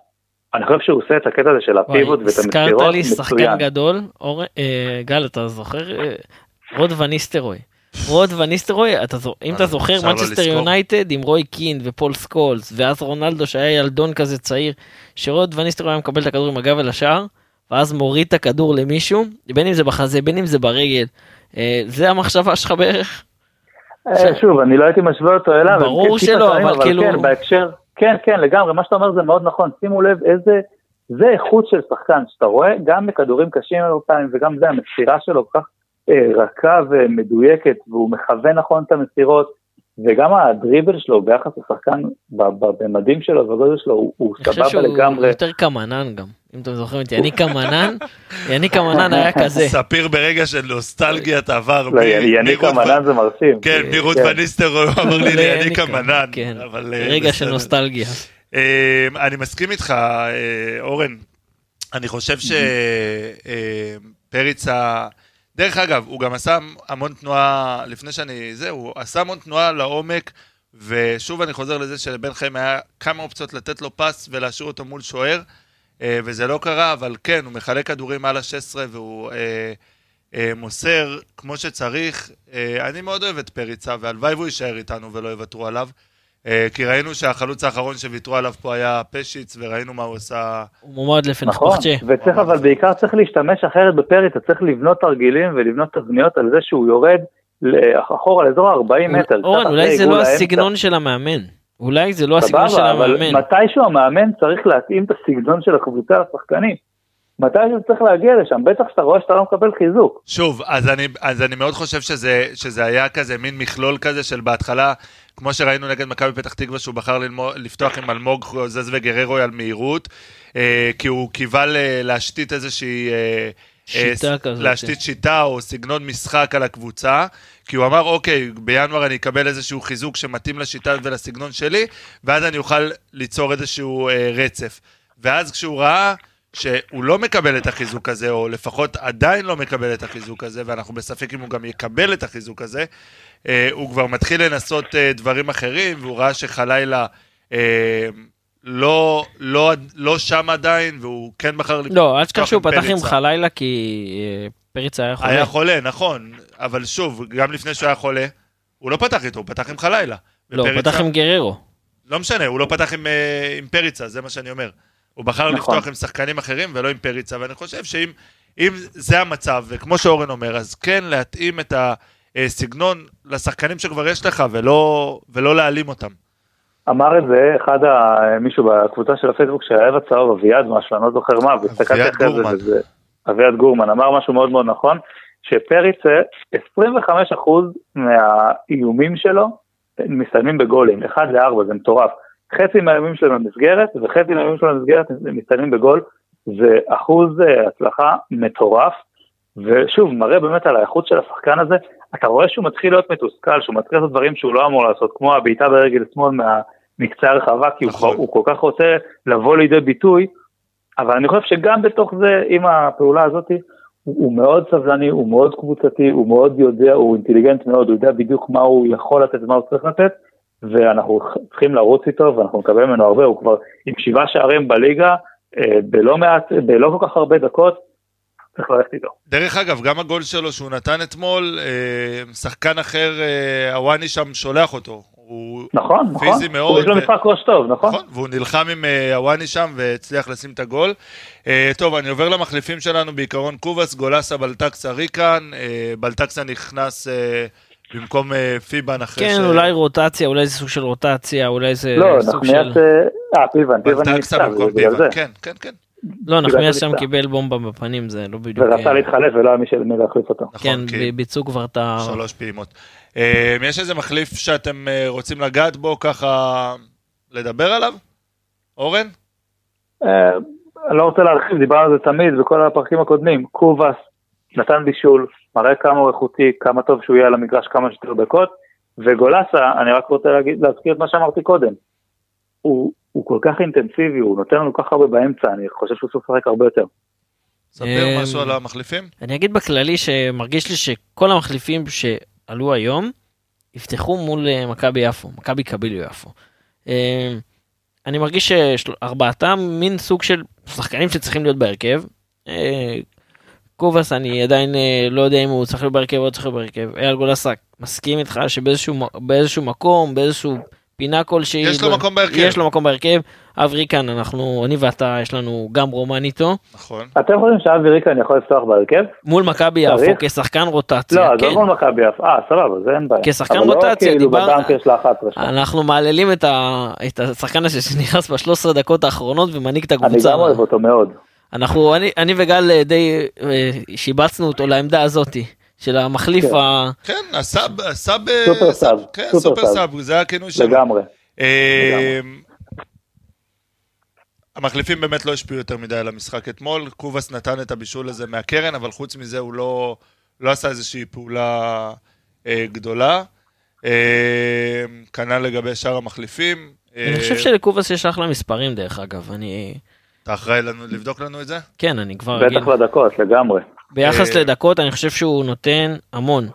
אני חושב שהוא עושה את הקטע הזה של הפיבוט ואת הזכרת המסירות לי שחקן מצוין. גדול, אור- אה, גל, אתה זוכר? אה, רוד ואן ניסטלרוי. רוד ואן ניסטלרוי, אתה אם אתה זוכר, לא מנצ'סטר. יונייטד עם רוי קין ופול סקולס, ואז רונלדו שהיה ילדון כזה צעיר, שרוד ואן ניסטלרוי היה מקבל את הכדור עם הגב אל השער, ואז מוריד את הכדור למישהו, בין אם זה בחזה, בין אם זה ברגל. אה, זה המחשבה שלך בערך? אה, שוב, אני לא הייתי משווה אותו אליו. ברור כן שלא, אבל כאילו- כן, בהקשר, כן, כן, לגמרי, מה שאתה אומר זה מאוד נכון. שימו לב איזה, זה איכות של שחקן, שאתה רואה, גם בכדורים קשים הרבה פעמים, וגם זה, המסירה שלו כל כך אה, רכה ומדויקת, והוא מכוון נכון את המסירות, וגם הדריבל שלו ביחס לשחקן במדים שלו ובגודל שלו, הוא, הוא אני חושב סבבה שהוא לגמרי. יותר קמנן גם, אם אתם זוכרים את יניק קמנן, יניק קמנן היה כזה. ספיר ברגע של נוסטלגיית עבר. לא, מ- יניק מרות אמנן ו- זה מרשים. כן, מרות כן. וניסטר הוא אמר לי ליניק ליניק המנן. כן, אבל, אה, רגע של. נוסטלגיה. אה, אני מסכים איתך, אה, אורן. אני חושב שפריצה, דרך אגב, הוא גם עשה המון תנועה, לפני שאני, זה, הוא עשה המון תנועה לעומק, ושוב אני חוזר לזה שלבן חיים היה כמה אופציות לתת לו פס ולהשאיר אותו מול שוער, אה, וזה לא קרה, אבל כן, הוא מחלק כדורים מעל ה-16 והוא אה, אה, מוסר כמו שצריך. אה, אני מאוד אוהב את פריצה, והלוואי והוא יישאר איתנו ולא יוותרו עליו. אה, כי ראינו שהחלוץ האחרון שוויתרו עליו פה היה פשיץ, וראינו מה הוא עשה. הוא מועמד נכון, לפנחפחצ'ה. וצריך אבל בעיקר צריך להשתמש אחרת בפרי, אתה צריך לבנות תרגילים ולבנות תבניות על זה שהוא יורד ל- אחורה לאזור ה-40 מטר. אורן, אולי זה לא האמצע. הסגנון של המאמן. אולי זה לא הסגנון של המאמן. מתישהו המאמן צריך להתאים את הסגנון של הקבוצה לשחקנים. מתישהו צריך להגיע לשם, בטח שאתה רואה שאתה לא מקבל חיזוק. שוב, אז אני, אז אני מאוד חושב שזה, שזה היה כזה מין מכלול כזה של בהתחלה, כמו שראינו נגד מכבי פתח תקווה, שהוא בחר ללמוד, לפתוח עם אלמוג חוזז וגררו על מהירות, אה, כי הוא קיווה ל- להשתית איזושהי... אה, שיטה אה, כזאת. להשתית שיטה או סגנון משחק על הקבוצה, כי הוא אמר, אוקיי, בינואר אני אקבל איזשהו חיזוק שמתאים לשיטה ולסגנון שלי, ואז אני אוכל ליצור איזשהו אה, רצף. ואז כשהוא ראה שהוא לא מקבל את החיזוק הזה, או לפחות עדיין לא מקבל את החיזוק הזה, ואנחנו בספק אם הוא גם יקבל את החיזוק הזה, אה, הוא כבר מתחיל לנסות אה, דברים אחרים, והוא ראה שחלילה אה, לא, לא, לא שם עדיין, והוא כן בחר לפתוח לא, אל תשכח שהוא פתח עם. חלילה כי אה, פריצה היה חולה. היה חולה, נכון, אבל שוב, גם לפני שהוא היה חולה, הוא לא פתח איתו, הוא פתח עם חלילה. לא, הוא פתח עם גררו. לא משנה, הוא לא פתח עם, אה, עם פריצה, זה מה שאני אומר. הוא בחר נכון. לפתוח עם שחקנים אחרים ולא עם פריצה, ואני חושב שאם אם זה המצב, וכמו שאורן אומר, אז כן להתאים את הסגנון לשחקנים שכבר יש לך, ולא, ולא להעלים אותם. אמר את זה אחד, ה... מישהו בקבוצה של הפייסבוק של האב הצהוב, אביעד משהו, אני לא זוכר מה, והסתכלתי אחרי זה. וזה, אביעד גורמן אמר משהו מאוד מאוד נכון, שפריצה, 25% מהאיומים שלו מסתיימים בגולים, 1 ל-4, זה מטורף. חצי מהאיומים שלו במסגרת, וחצי מהאיומים שלו במסגרת מסתיימים בגול, זה אחוז אה, הצלחה מטורף, ושוב, מראה באמת על האיכות של השחקן הזה, אתה רואה שהוא מתחיל להיות מתוסכל, שהוא מתחיל לעשות דברים שהוא לא אמור לעשות, כמו הבעיטה ברגל שמאל מה... מקצה הרחבה, כי הוא, נכון. כבר- הוא כל כך רוצה לבוא לידי ביטוי, אבל אני חושב שגם בתוך זה, עם הפעולה הזאת, הוא, הוא מאוד סבלני, הוא מאוד קבוצתי, הוא מאוד יודע, הוא אינטליגנט מאוד, הוא יודע בדיוק מה הוא יכול לתת ומה הוא צריך לתת, ואנחנו צריכים לרוץ איתו, ואנחנו נקבל ממנו הרבה, הוא כבר עם שבעה שערים בליגה, אה, בלא מעט, בלא כל כך הרבה דקות, צריך ללכת איתו. דרך אגב, גם הגול שלו שהוא נתן אתמול, אה, שחקן אחר, אה, הוואני שם שולח אותו. הוא נכון, נכון, פיזי מאוד. יש לו ו- משחק ראש טוב, נכון? נכון, והוא נלחם עם אה, הוואני שם והצליח לשים את הגול. אה, טוב, אני עובר למחליפים שלנו, בעיקרון קובאס, גולסה, בלטקסה, ריקן. אה, בלטקסה נכנס אה, במקום אה, פיבן אחרי כן, אולי רוטציה, אולי זה סוג של רוטציה, אולי זה לא, סוג של... נחמיאס, אה, אה, פיבן, פיבן במקום בגלל זה. פיבן, כן, כן, כן. לא, נחמיאס זה שם. קיבל בומבה בפנים, זה לא בדיוק... ורצה אה, להתחלף ולא היה מי של- מי להחליף אותו. נכון, כן, ב- ביצעו כבר את ה... שלוש פעימות. אה, יש איזה מחליף שאתם אה, רוצים לגעת בו, ככה לדבר עליו? אורן? אה, אני לא רוצה להרחיב, דיברנו על זה תמיד בכל הפרקים הקודמים. קובאס נתן בישול, מראה כמה הוא איכותי, כמה טוב שהוא יהיה על המגרש כמה שיותר דקות, וגולסה, אני רק רוצה להגיד, להזכיר את מה שאמרתי קודם. הוא, הוא כל כך אינטנסיבי, הוא נותן לנו כל כך הרבה באמצע, אני חושב שהוא צריך לשחק הרבה יותר. ספר אה, משהו על המחליפים? אני אגיד בכללי שמרגיש לי שכל המחליפים שעלו היום, יפתחו מול אה, מכבי יפו, מכבי קביליו יפו. אה, אני מרגיש שארבעתם מין סוג של שחקנים שצריכים להיות בהרכב. קובאס אני עדיין לא יודע אם הוא צריך להיות בהרכב או לא צריך להיות בהרכב. אייל גולסה מסכים איתך שבאיזשהו מקום, באיזשהו פינה כלשהי, יש לו מקום בהרכב. יש לו מקום בהרכב. אברי כאן אנחנו, אני ואתה, יש לנו גם רומן איתו. נכון. אתם חושבים שאבי ריקן יכול לפתוח בהרכב? מול מכבי יפו? כשחקן רוטציה, לא, כן. עזוב מול מכבי יפו, אה, סבבה, זה אין בעיה. כשחקן אבל רוטציה, לא כאילו דיבר- בבנק יש לה 11 שם. אנחנו מעללים את, ה... את השחקן הזה שנכנס ב-13 דקות האחרונות ומנהיג את אני הקבוצה. גם אוהב אותו מאוד. אנחנו, אני, אני וגל אה, די אה, שיבצנו אותו לעמדה הזאתי של המחליף כן. ה... כן, הסאב, הסאב... סופר סאב, כן, סופר סופר סאב. סאב, זה הכינוי שלו. לגמרי. אה, המחליפים באמת לא השפיעו יותר מדי על המשחק אתמול. קובאס נתן את הבישול הזה מהקרן, אבל חוץ מזה הוא לא, לא עשה איזושהי פעולה אה, גדולה. אה, כנ"ל לגבי שאר המחליפים. אה, אני חושב שלקובאס יש אחלה מספרים דרך אגב, אני... אתה אחראי לנו, לבדוק לנו את זה? כן, אני כבר אגיד. בטח לדקות, לגמרי. ביחס אה, לדקות אני חושב שהוא נותן המון.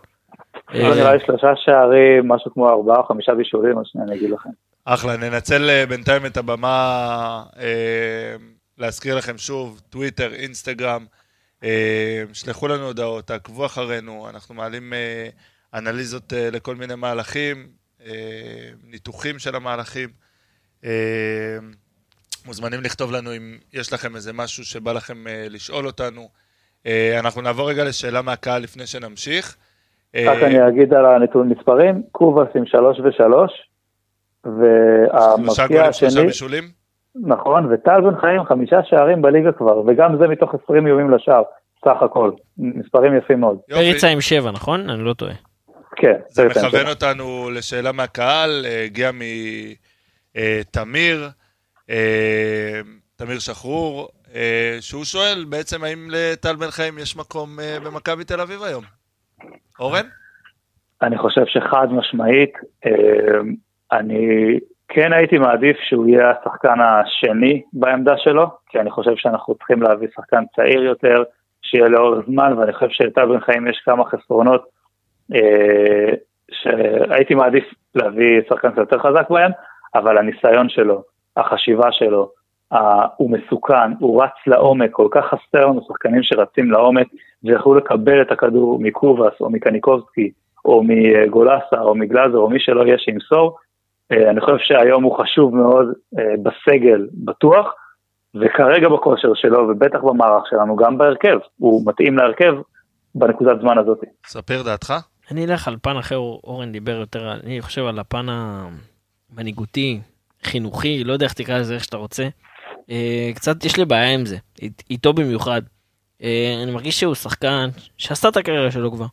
אה, נראה לי שלושה שערים, משהו כמו ארבעה או חמישה בישולים, אז שנייה אני אגיד לכם. אחלה, ננצל אה, בינתיים את הבמה להזכיר לכם שוב, טוויטר, אינסטגרם, שלחו לנו הודעות, תעקבו אחרינו, אנחנו מעלים אנליזות לכל מיני מהלכים, ניתוחים של המהלכים. מוזמנים לכתוב לנו אם יש לכם איזה משהו שבא לכם לשאול אותנו. אה, אנחנו נעבור רגע לשאלה מהקהל לפני שנמשיך. אה, רק אני אגיד על הנתון מספרים, קובאס עם שלוש ושלוש, שלושה והמבקיע גולים, שלושה השני, בישולים. נכון, וטל בן חיים חמישה שערים בליגה כבר, וגם זה מתוך 20 איומים לשער, סך הכל. מספרים יפים מאוד. פריצה עם שבע, נכון? אני לא טועה. כן, זה מכוון. אותנו לשאלה מהקהל, אה, הגיע מתמיר, תמיר שחרור, שהוא שואל בעצם האם לטל בן חיים יש מקום אה, במכבי תל אביב היום. אורן? אני חושב שחד משמעית, אה, אני כן הייתי מעדיף שהוא יהיה השחקן השני בעמדה שלו, כי אני חושב שאנחנו צריכים להביא שחקן צעיר יותר, שיהיה לאורך זמן, ואני חושב שלטל בן חיים יש כמה חסרונות אה, שהייתי מעדיף להביא שחקן יותר חזק בהם, אבל הניסיון שלו, החשיבה שלו, הוא מסוכן, הוא רץ לעומק, כל כך חסר לנו שחקנים שרצים לעומק ויכולו לקבל את הכדור מקובאס או מקניקובסקי או מגולסה או מגלאזר או מי שלא יהיה שימסור. אה, אני חושב שהיום הוא חשוב מאוד אה, בסגל בטוח, וכרגע בכושר שלו ובטח במערך שלנו, גם בהרכב, הוא מתאים להרכב בנקודת זמן הזאת. ספר דעתך. אני אלך על פן אחר, אורן דיבר יותר, אני חושב על הפן המנהיגותי, חינוכי, לא יודע איך תקרא לזה, איך שאתה רוצה. אה, קצת יש לי בעיה עם זה, אית- איתו במיוחד. אה, אני מרגיש שהוא שחקן שעשה את הקריירה שלו כבר,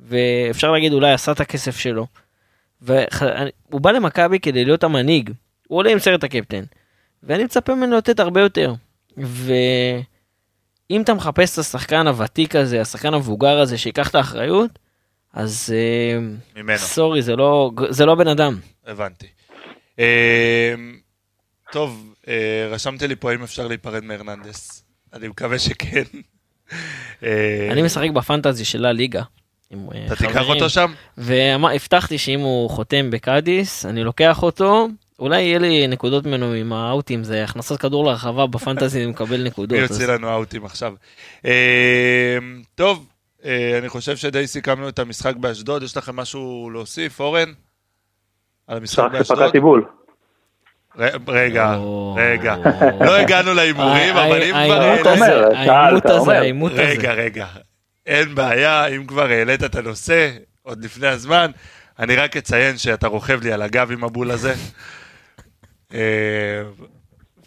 ואפשר להגיד אולי עשה את הכסף שלו. והוא בא למכבי כדי להיות המנהיג, הוא עולה עם סרט הקפטן, ואני מצפה ממנו לתת הרבה יותר. ואם אתה מחפש את השחקן הוותיק הזה, השחקן המבוגר הזה שיקח את האחריות, אז אה, ממנו. סורי, זה לא, זה לא בן אדם. הבנתי. טוב, רשמתי לי פה האם אפשר להיפרד מהרננדס. אני מקווה שכן. אה, אני משחק בפנטזי של הליגה. אה, אתה תיקח. אותו שם? והבטחתי שאם הוא חותם בקאדיס, אני לוקח אותו. אולי יהיה לי נקודות ממנו עם האאוטים, זה הכנסת כדור לרחבה בפנטזי, אני מקבל *laughs* נקודות. מי יוציא לנו אאוטים עכשיו? אה, טוב, אה, אני חושב שדי סיכמנו את המשחק באשדוד, יש לכם משהו להוסיף, אורן? על המשחק באשדוד? רגע, רגע. לא הגענו להימורים, אבל אם כבר... העימות הזה, העימות הזה, אומר. העימות הזה. רגע, רגע. אין בעיה, אם כבר העלית את הנושא, עוד לפני הזמן, אני רק אציין שאתה רוכב לי על הגב עם הבול הזה. אה,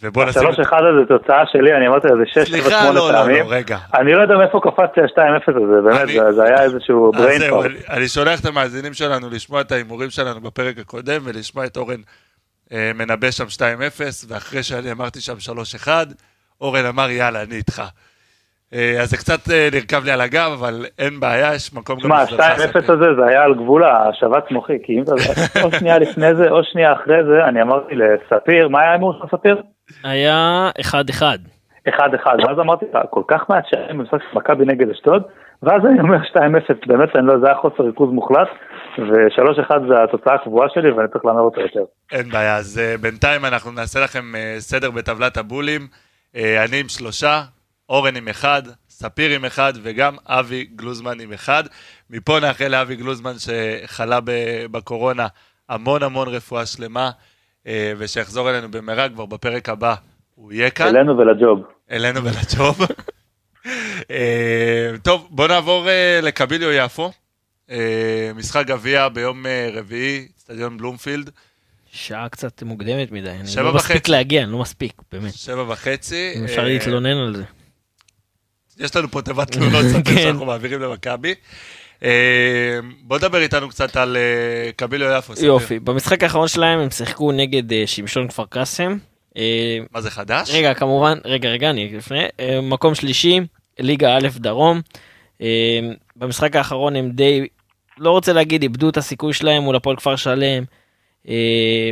ובוא נשים... השלוש אחד הזה תוצאה שלי, אני אמרתי לזה שש, שבע, סליחה, שמונה לא, לא, פעמים. לא, רגע. אני לא יודע מאיפה קפצתי ה-2-0 הזה, באמת, זה- זה היה איזשהו אז זהו, brainstorm. אני- שולח את המאזינים שלנו לשמוע את ההימורים שלנו בפרק הקודם, ולשמוע את אורן מנבא שם 2-0, ואחרי שאני אמרתי שם 3-1, אורן אמר, יאללה, אני איתך. אה, אז זה קצת אה, נרכב לי על הגב, אבל אין בעיה, יש מקום שמע, בשבילך, 2-0 ספיר. הזה זה היה על גבול השבת מוחי, כי אם אתה... או *laughs* שנייה לפני זה, או שנייה אחרי זה, אני אמרתי לספיר, מה היה ההימור של ספיר? היה 1-1. אחד אחד, ואז אמרתי לך, כל כך מעט שערים במשחק מכבי נגד אשדוד, ואז אני אומר 2-0, באמת, אני לא, זה היה חוסר ריכוז מוחלט, ו-3-1 זה התוצאה הקבועה שלי, ואני צריך להמר אותו יותר. אין בעיה, אז אה, בינתיים אנחנו נעשה לכם אה, סדר בטבלת הבולים. אה, אני עם שלושה, אורן עם אחד, ספיר עם אחד, וגם אבי גלוזמן עם אחד. מפה נאחל לאבי גלוזמן שחלה בקורונה המון המון רפואה שלמה, ושיחזור אלינו במהרה, כבר בפרק הבא הוא יהיה כאן. אלינו ולג'וב. אלינו ולג'וב. *laughs* טוב, בוא נעבור לקביליו יפו. אה, משחק גביע ביום אה, רביעי, אצטדיון בלומפילד. שעה קצת מוקדמת מדי, אני לא מספיק וחצי. להגיע, אני לא מספיק, באמת. שבע וחצי. אם אפשר אה, להתלונן על זה. יש לנו פה תיבת תלונות *laughs* ספר כן. שאנחנו מעבירים למכבי. בוא דבר איתנו קצת על קביליו יפו. יופי, במשחק האחרון שלהם הם שיחקו נגד שמשון כפר קאסם. מה זה חדש? רגע, כמובן, רגע, רגע, אני לפני. מקום שלישי, ליגה א' דרום. במשחק האחרון הם די, לא רוצה להגיד, איבדו את הסיכוי שלהם מול הפועל כפר שלם. אה,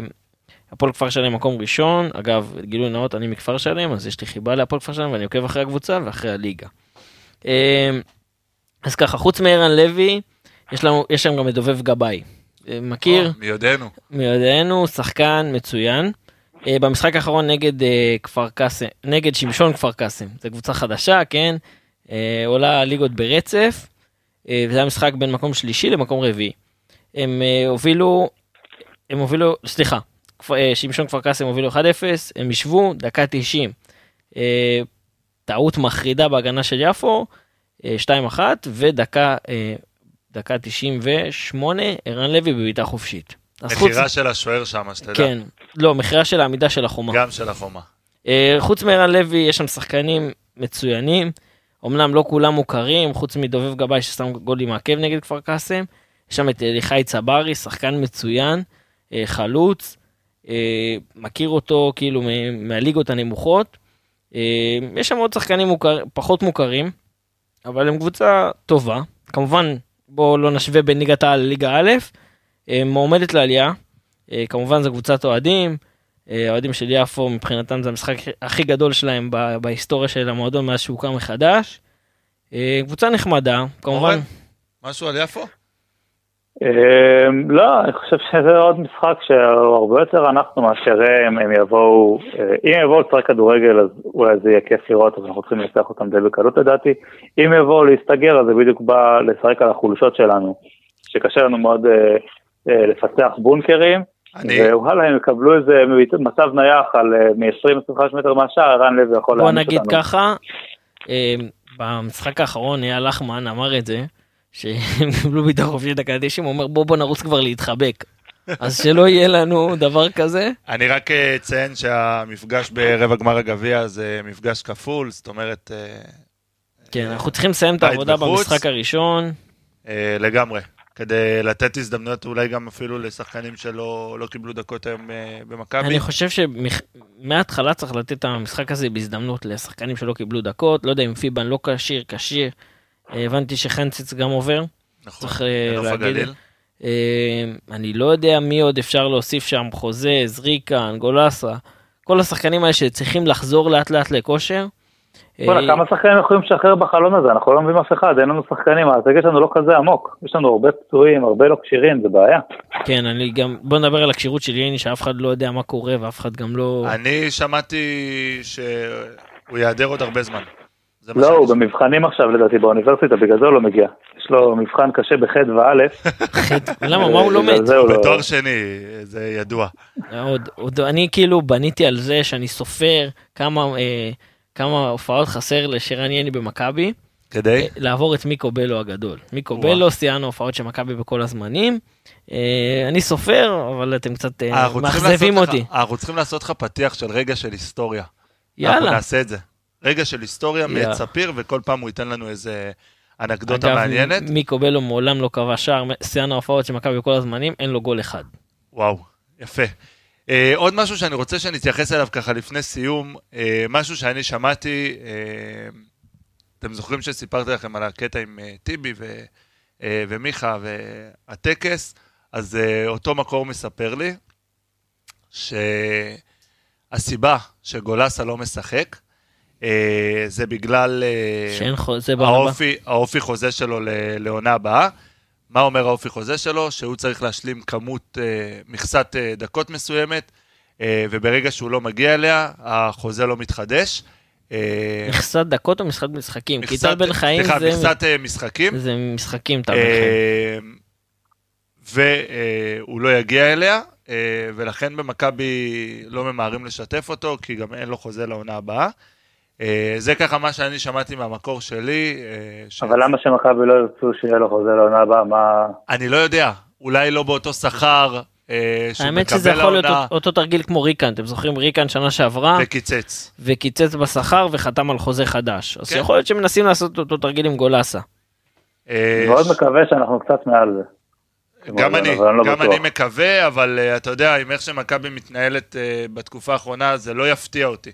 הפועל כפר שלם מקום ראשון, אגב, גילוי נאות, אני מכפר שלם, אז יש לי חיבה להפועל כפר שלם ואני עוקב אחרי הקבוצה ואחרי הליגה. אה, אז ככה, חוץ מערן לוי, יש לנו, יש שם גם את דובב גבאי. אה, מכיר? או, מי יודענו. מיודענו, שחקן מצוין. במשחק האחרון נגד כפר קאסם, נגד שמשון כפר קאסם, זו קבוצה חדשה, כן? עולה ליגות ברצף, וזה היה משחק בין מקום שלישי למקום רביעי. הם אה, הובילו, הם הובילו, סליחה, אה, שמשון כפר קאסם הובילו 1-0, הם ישבו, דקה 90. אה, טעות מחרידה בהגנה של יפו, אה, 2-1, ודקה אה, דקה 98, ערן לוי בבעיטה חופשית. מכירה של השוער שם, שתדע. כן, לא, מכירה של העמידה של החומה. גם של החומה. אה, חוץ מערן לוי, יש שם שחקנים מצוינים. אמנם לא כולם מוכרים, חוץ מדובב גבאי ששם גול עם העקב נגד כפר קאסם. יש שם את אליחי צברי, שחקן מצוין, אה, חלוץ. אה, מכיר אותו כאילו מהליגות הנמוכות. אה, יש שם עוד שחקנים מוכר, פחות מוכרים, אבל הם קבוצה טובה. כמובן, בואו לא נשווה בין ליגת העל לליגה א', אה, מועמדת לעלייה. אה, כמובן זו קבוצת אוהדים, אה, האוהדים של יפו מבחינתם זה המשחק הכי גדול שלהם ב- בהיסטוריה של המועדון מאז שהוקם מחדש. אה, קבוצה נחמדה, כמובן. משהו על יפו? אמ, לא, אני חושב שזה עוד משחק שהוא הרבה יותר אנחנו מאשר הם, הם יבואו, אה, אם יבואו לשחק כדורגל אז אולי זה יהיה כיף לראות, אבל אנחנו צריכים לנצח אותם די בקלות לדעתי. אם יבואו להסתגר אז זה בדיוק בא לשחק על החולשות שלנו, שקשה לנו מאוד אה, אה, לפתח בונקרים, אני... ווואלה הם יקבלו איזה מצב נייח על אה, מ-20-25 מטר מהשער, ערן לוי יכול בוא להעניש נגיד אותנו. ככה, אה, במשחק האחרון אייל לחמן אמר את זה, שהם *laughs* קיבלו בעיטה חופשית דקה 90, הוא אומר בוא בוא נרוץ כבר להתחבק. *laughs* אז שלא יהיה לנו דבר כזה. אני רק אה, אציין שהמפגש ברבע גמר הגביע זה מפגש כפול, זאת אומרת, כן, אנחנו צריכים לסיים את העבודה. במשחק הראשון. לגמרי. כדי לתת הזדמנויות אולי גם אפילו לשחקנים שלא לא קיבלו דקות היום אה, במכבי. אני חושב שמההתחלה צריך לתת את המשחק הזה בהזדמנות לשחקנים שלא קיבלו דקות, לא יודע אם פיבן לא כשיר, כשיר. אה, הבנתי שחנציץ גם עובר. נכון, צריך אה, להגיד. הגליל. אני לא יודע מי עוד אפשר להוסיף שם, חוזה, זריקה, אנגולסה, כל השחקנים האלה שצריכים לחזור לאט לאט לכושר. בוא'נה, אה, כמה שחקנים יכולים לשחרר בחלון הזה? אנחנו לא מביאים אף אחד, אין לנו שחקנים, הסגל שלנו לא כזה עמוק. יש לנו הרבה פצועים, הרבה לא כשירים, זה בעיה. כן, אני גם, בוא נדבר על הכשירות של ייני, שאף אחד לא יודע מה קורה ואף אחד גם לא... אני שמעתי שהוא ייעדר עוד הרבה זמן. לא, הוא. במבחנים עכשיו לדעתי באוניברסיטה, בגלל זה הוא לא מגיע. יש לו מבחן קשה בח' וא'. למה, מה הוא לומד? לא- בתואר שני, זה ידוע. אני כאילו בניתי על זה שאני סופר כמה, אה, כמה הופעות חסר לשרן יני במכבי, כדי? אה, לעבור את מיקו בלו הגדול. מיקו וואו. בלו, שיאנו הופעות של מכבי בכל הזמנים. אה, אני סופר, אבל אתם קצת אה, אנחנו מאכזבים אותי. לך- אנחנו צריכים לעשות לך פתיח של רגע של היסטוריה. אנחנו יאללה. נעשה את זה. רגע של היסטוריה. מאת ספיר, וכל פעם הוא ייתן לנו איזה אנקדוטה אגב, מעניינת. מיקו בלו מעולם לא קבע שער, שיאנו ההופעות של מכבי בכל הזמנים, אין לו גול אחד. וואו, יפה. אה, עוד משהו שאני רוצה שנתייחס אליו ככה לפני סיום, אה, משהו שאני שמעתי, אה, אתם זוכרים שסיפרתי לכם על הקטע עם אה, טיבי ו, אה, ומיכה והטקס, אז אה, אותו מקור מספר לי שהסיבה שגולסה לא משחק, אה, זה בגלל אה, הבאה. האופי, האופי חוזה שלו לעונה הבאה. מה אומר האופי חוזה שלו? שהוא צריך להשלים כמות, אה, מכסת אה, דקות מסוימת, אה, וברגע שהוא לא מגיע אליה, החוזה לא מתחדש. אה, מכסת דקות או מכסת משחקים? כי טל בן חיים סליחה, זה- מכסת אה, משחקים. זה משחקים טל בן חיים. אה, והוא לא יגיע אליה, אה, ולכן במכבי לא ממהרים לשתף אותו, כי גם אין לו חוזה לעונה הבאה. אה, זה ככה מה שאני שמעתי מהמקור שלי. אה, ש- אבל למה שמכבי לא ירצו שיהיה לו חוזה לעונה הבאה? מה... אני לא יודע, אולי לא באותו שכר אה, האמת שזה יכול להיות אותו- אותו תרגיל כמו ריקן, אתם זוכרים ריקן שנה שעברה, וקיצץ. וקיצץ בשכר וחתם על חוזה חדש. אז כן. יכול להיות שמנסים לעשות אותו תרגיל עם גולסה. אה, מאוד ש- מקווה שאנחנו קצת מעל זה. גם אני, אני לא גם. אני מקווה, אבל אתה יודע, עם איך שמכבי מתנהלת בתקופה האחרונה, זה לא יפתיע אותי.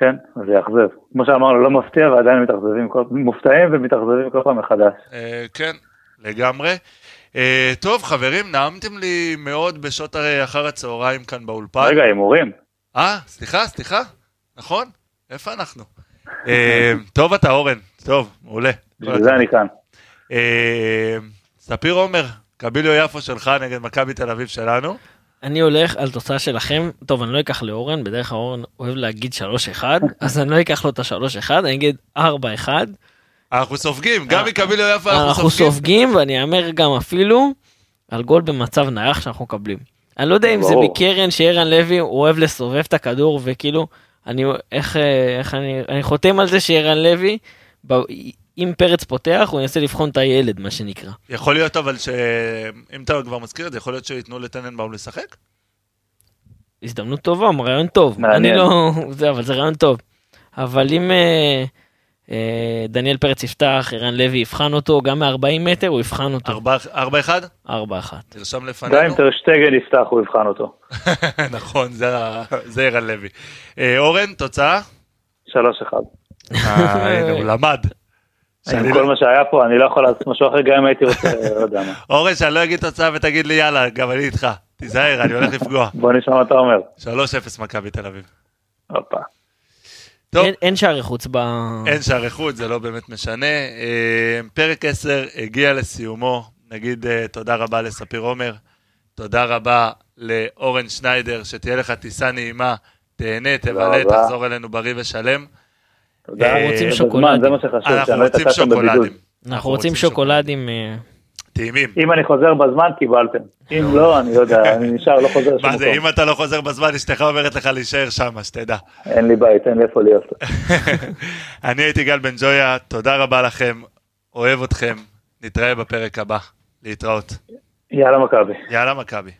כן, זה יאכזב. כמו שאמרנו, לא מפתיע ועדיין מתאכזבים, מופתעים ומתאכזבים כל פעם מחדש. אה, כן, לגמרי. אה, טוב, חברים, נעמתם לי מאוד בשעות אחר הצהריים כאן באולפן. רגע, הימורים. אה, סליחה, סליחה, נכון? איפה אנחנו? אה, טוב אתה, אורן, טוב, מעולה. בשביל זה אני כאן. ספיר עומר, קביליו יפו שלך נגד מכבי תל אביב שלנו. אני הולך על תוצאה שלכם, טוב אני לא אקח לאורן, בדרך כלל אורן אוהב להגיד 3-1, *laughs* אז אני לא אקח לו את ה-3-1, אני אגיד 4-1, אנחנו סופגים, גם מקביליו יפו אנחנו אנחנו סופגים. סופגים ואני אאמר גם אפילו על גול במצב נייח שאנחנו מקבלים. אני לא יודע אם זה. מקרן שערן לוי הוא אוהב לסובב את הכדור וכאילו אני איך אה, איך אני אני חותם על זה שערן לוי ב- אם פרץ פותח הוא ינסה לבחון את הילד מה שנקרא. יכול להיות אבל שאם אתה כבר מזכיר את זה, יכול להיות שייתנו לטננבאום לשחק? הזדמנות טובה, רעיון טוב. מעניין. אני לא, *laughs* זה, אבל זה רעיון טוב. אבל אם אה, אה, דניאל פרץ יפתח, ערן לוי יבחן אותו, גם מ-40 מטר הוא יבחן אותו. ארבע- ארבע אחד? 4-1. תרשם גם לפנינו. אם טרשטגן יפתח, הוא יבחן אותו. *laughs* נכון, זה ערן לוי. אה, אורן, תוצאה? 3-1. אה, הנה, הוא למד. עם לא- כל מה שהיה פה, אני לא יכול לעשות משהו אחר, גם אם הייתי רוצה, *laughs* לא יודע מה. אורן, שאני לא אגיד תוצאה ותגיד לי יאללה, גם אני איתך. תיזהר, אני הולך לפגוע. *laughs* בוא נשמע מה אתה אומר. 3-0 מכבי תל אביב. הופה. טוב, אין, אין שערי חוץ ב... אין שערי חוץ, זה לא באמת משנה. אה, פרק 10 הגיע לסיומו. נגיד אה, תודה רבה לספיר עומר, תודה רבה לאורן שניידר, שתהיה לך טיסה נעימה, תהנה, תבלה. תחזור אלינו בריא ושלם. תודה. אנחנו רוצים שוקולדים. זה מה שחשוב, אנחנו רוצים. שוקולדים. אנחנו רוצים שוקולדים. אה, טעימים. אם אני חוזר בזמן, קיבלתם. אם לא, אני לא יודע, *laughs* אני נשאר, לא חוזר לשום מה זה. אם אתה לא חוזר בזמן, אשתך אומרת לך להישאר שם, שתדע. אין לי בית, אין לי איפה להיות. *laughs* אני הייתי גל בן ג'ויה, תודה רבה לכם, אוהב אתכם, נתראה בפרק הבא. להתראות. יאללה מכבי. יאללה מכבי.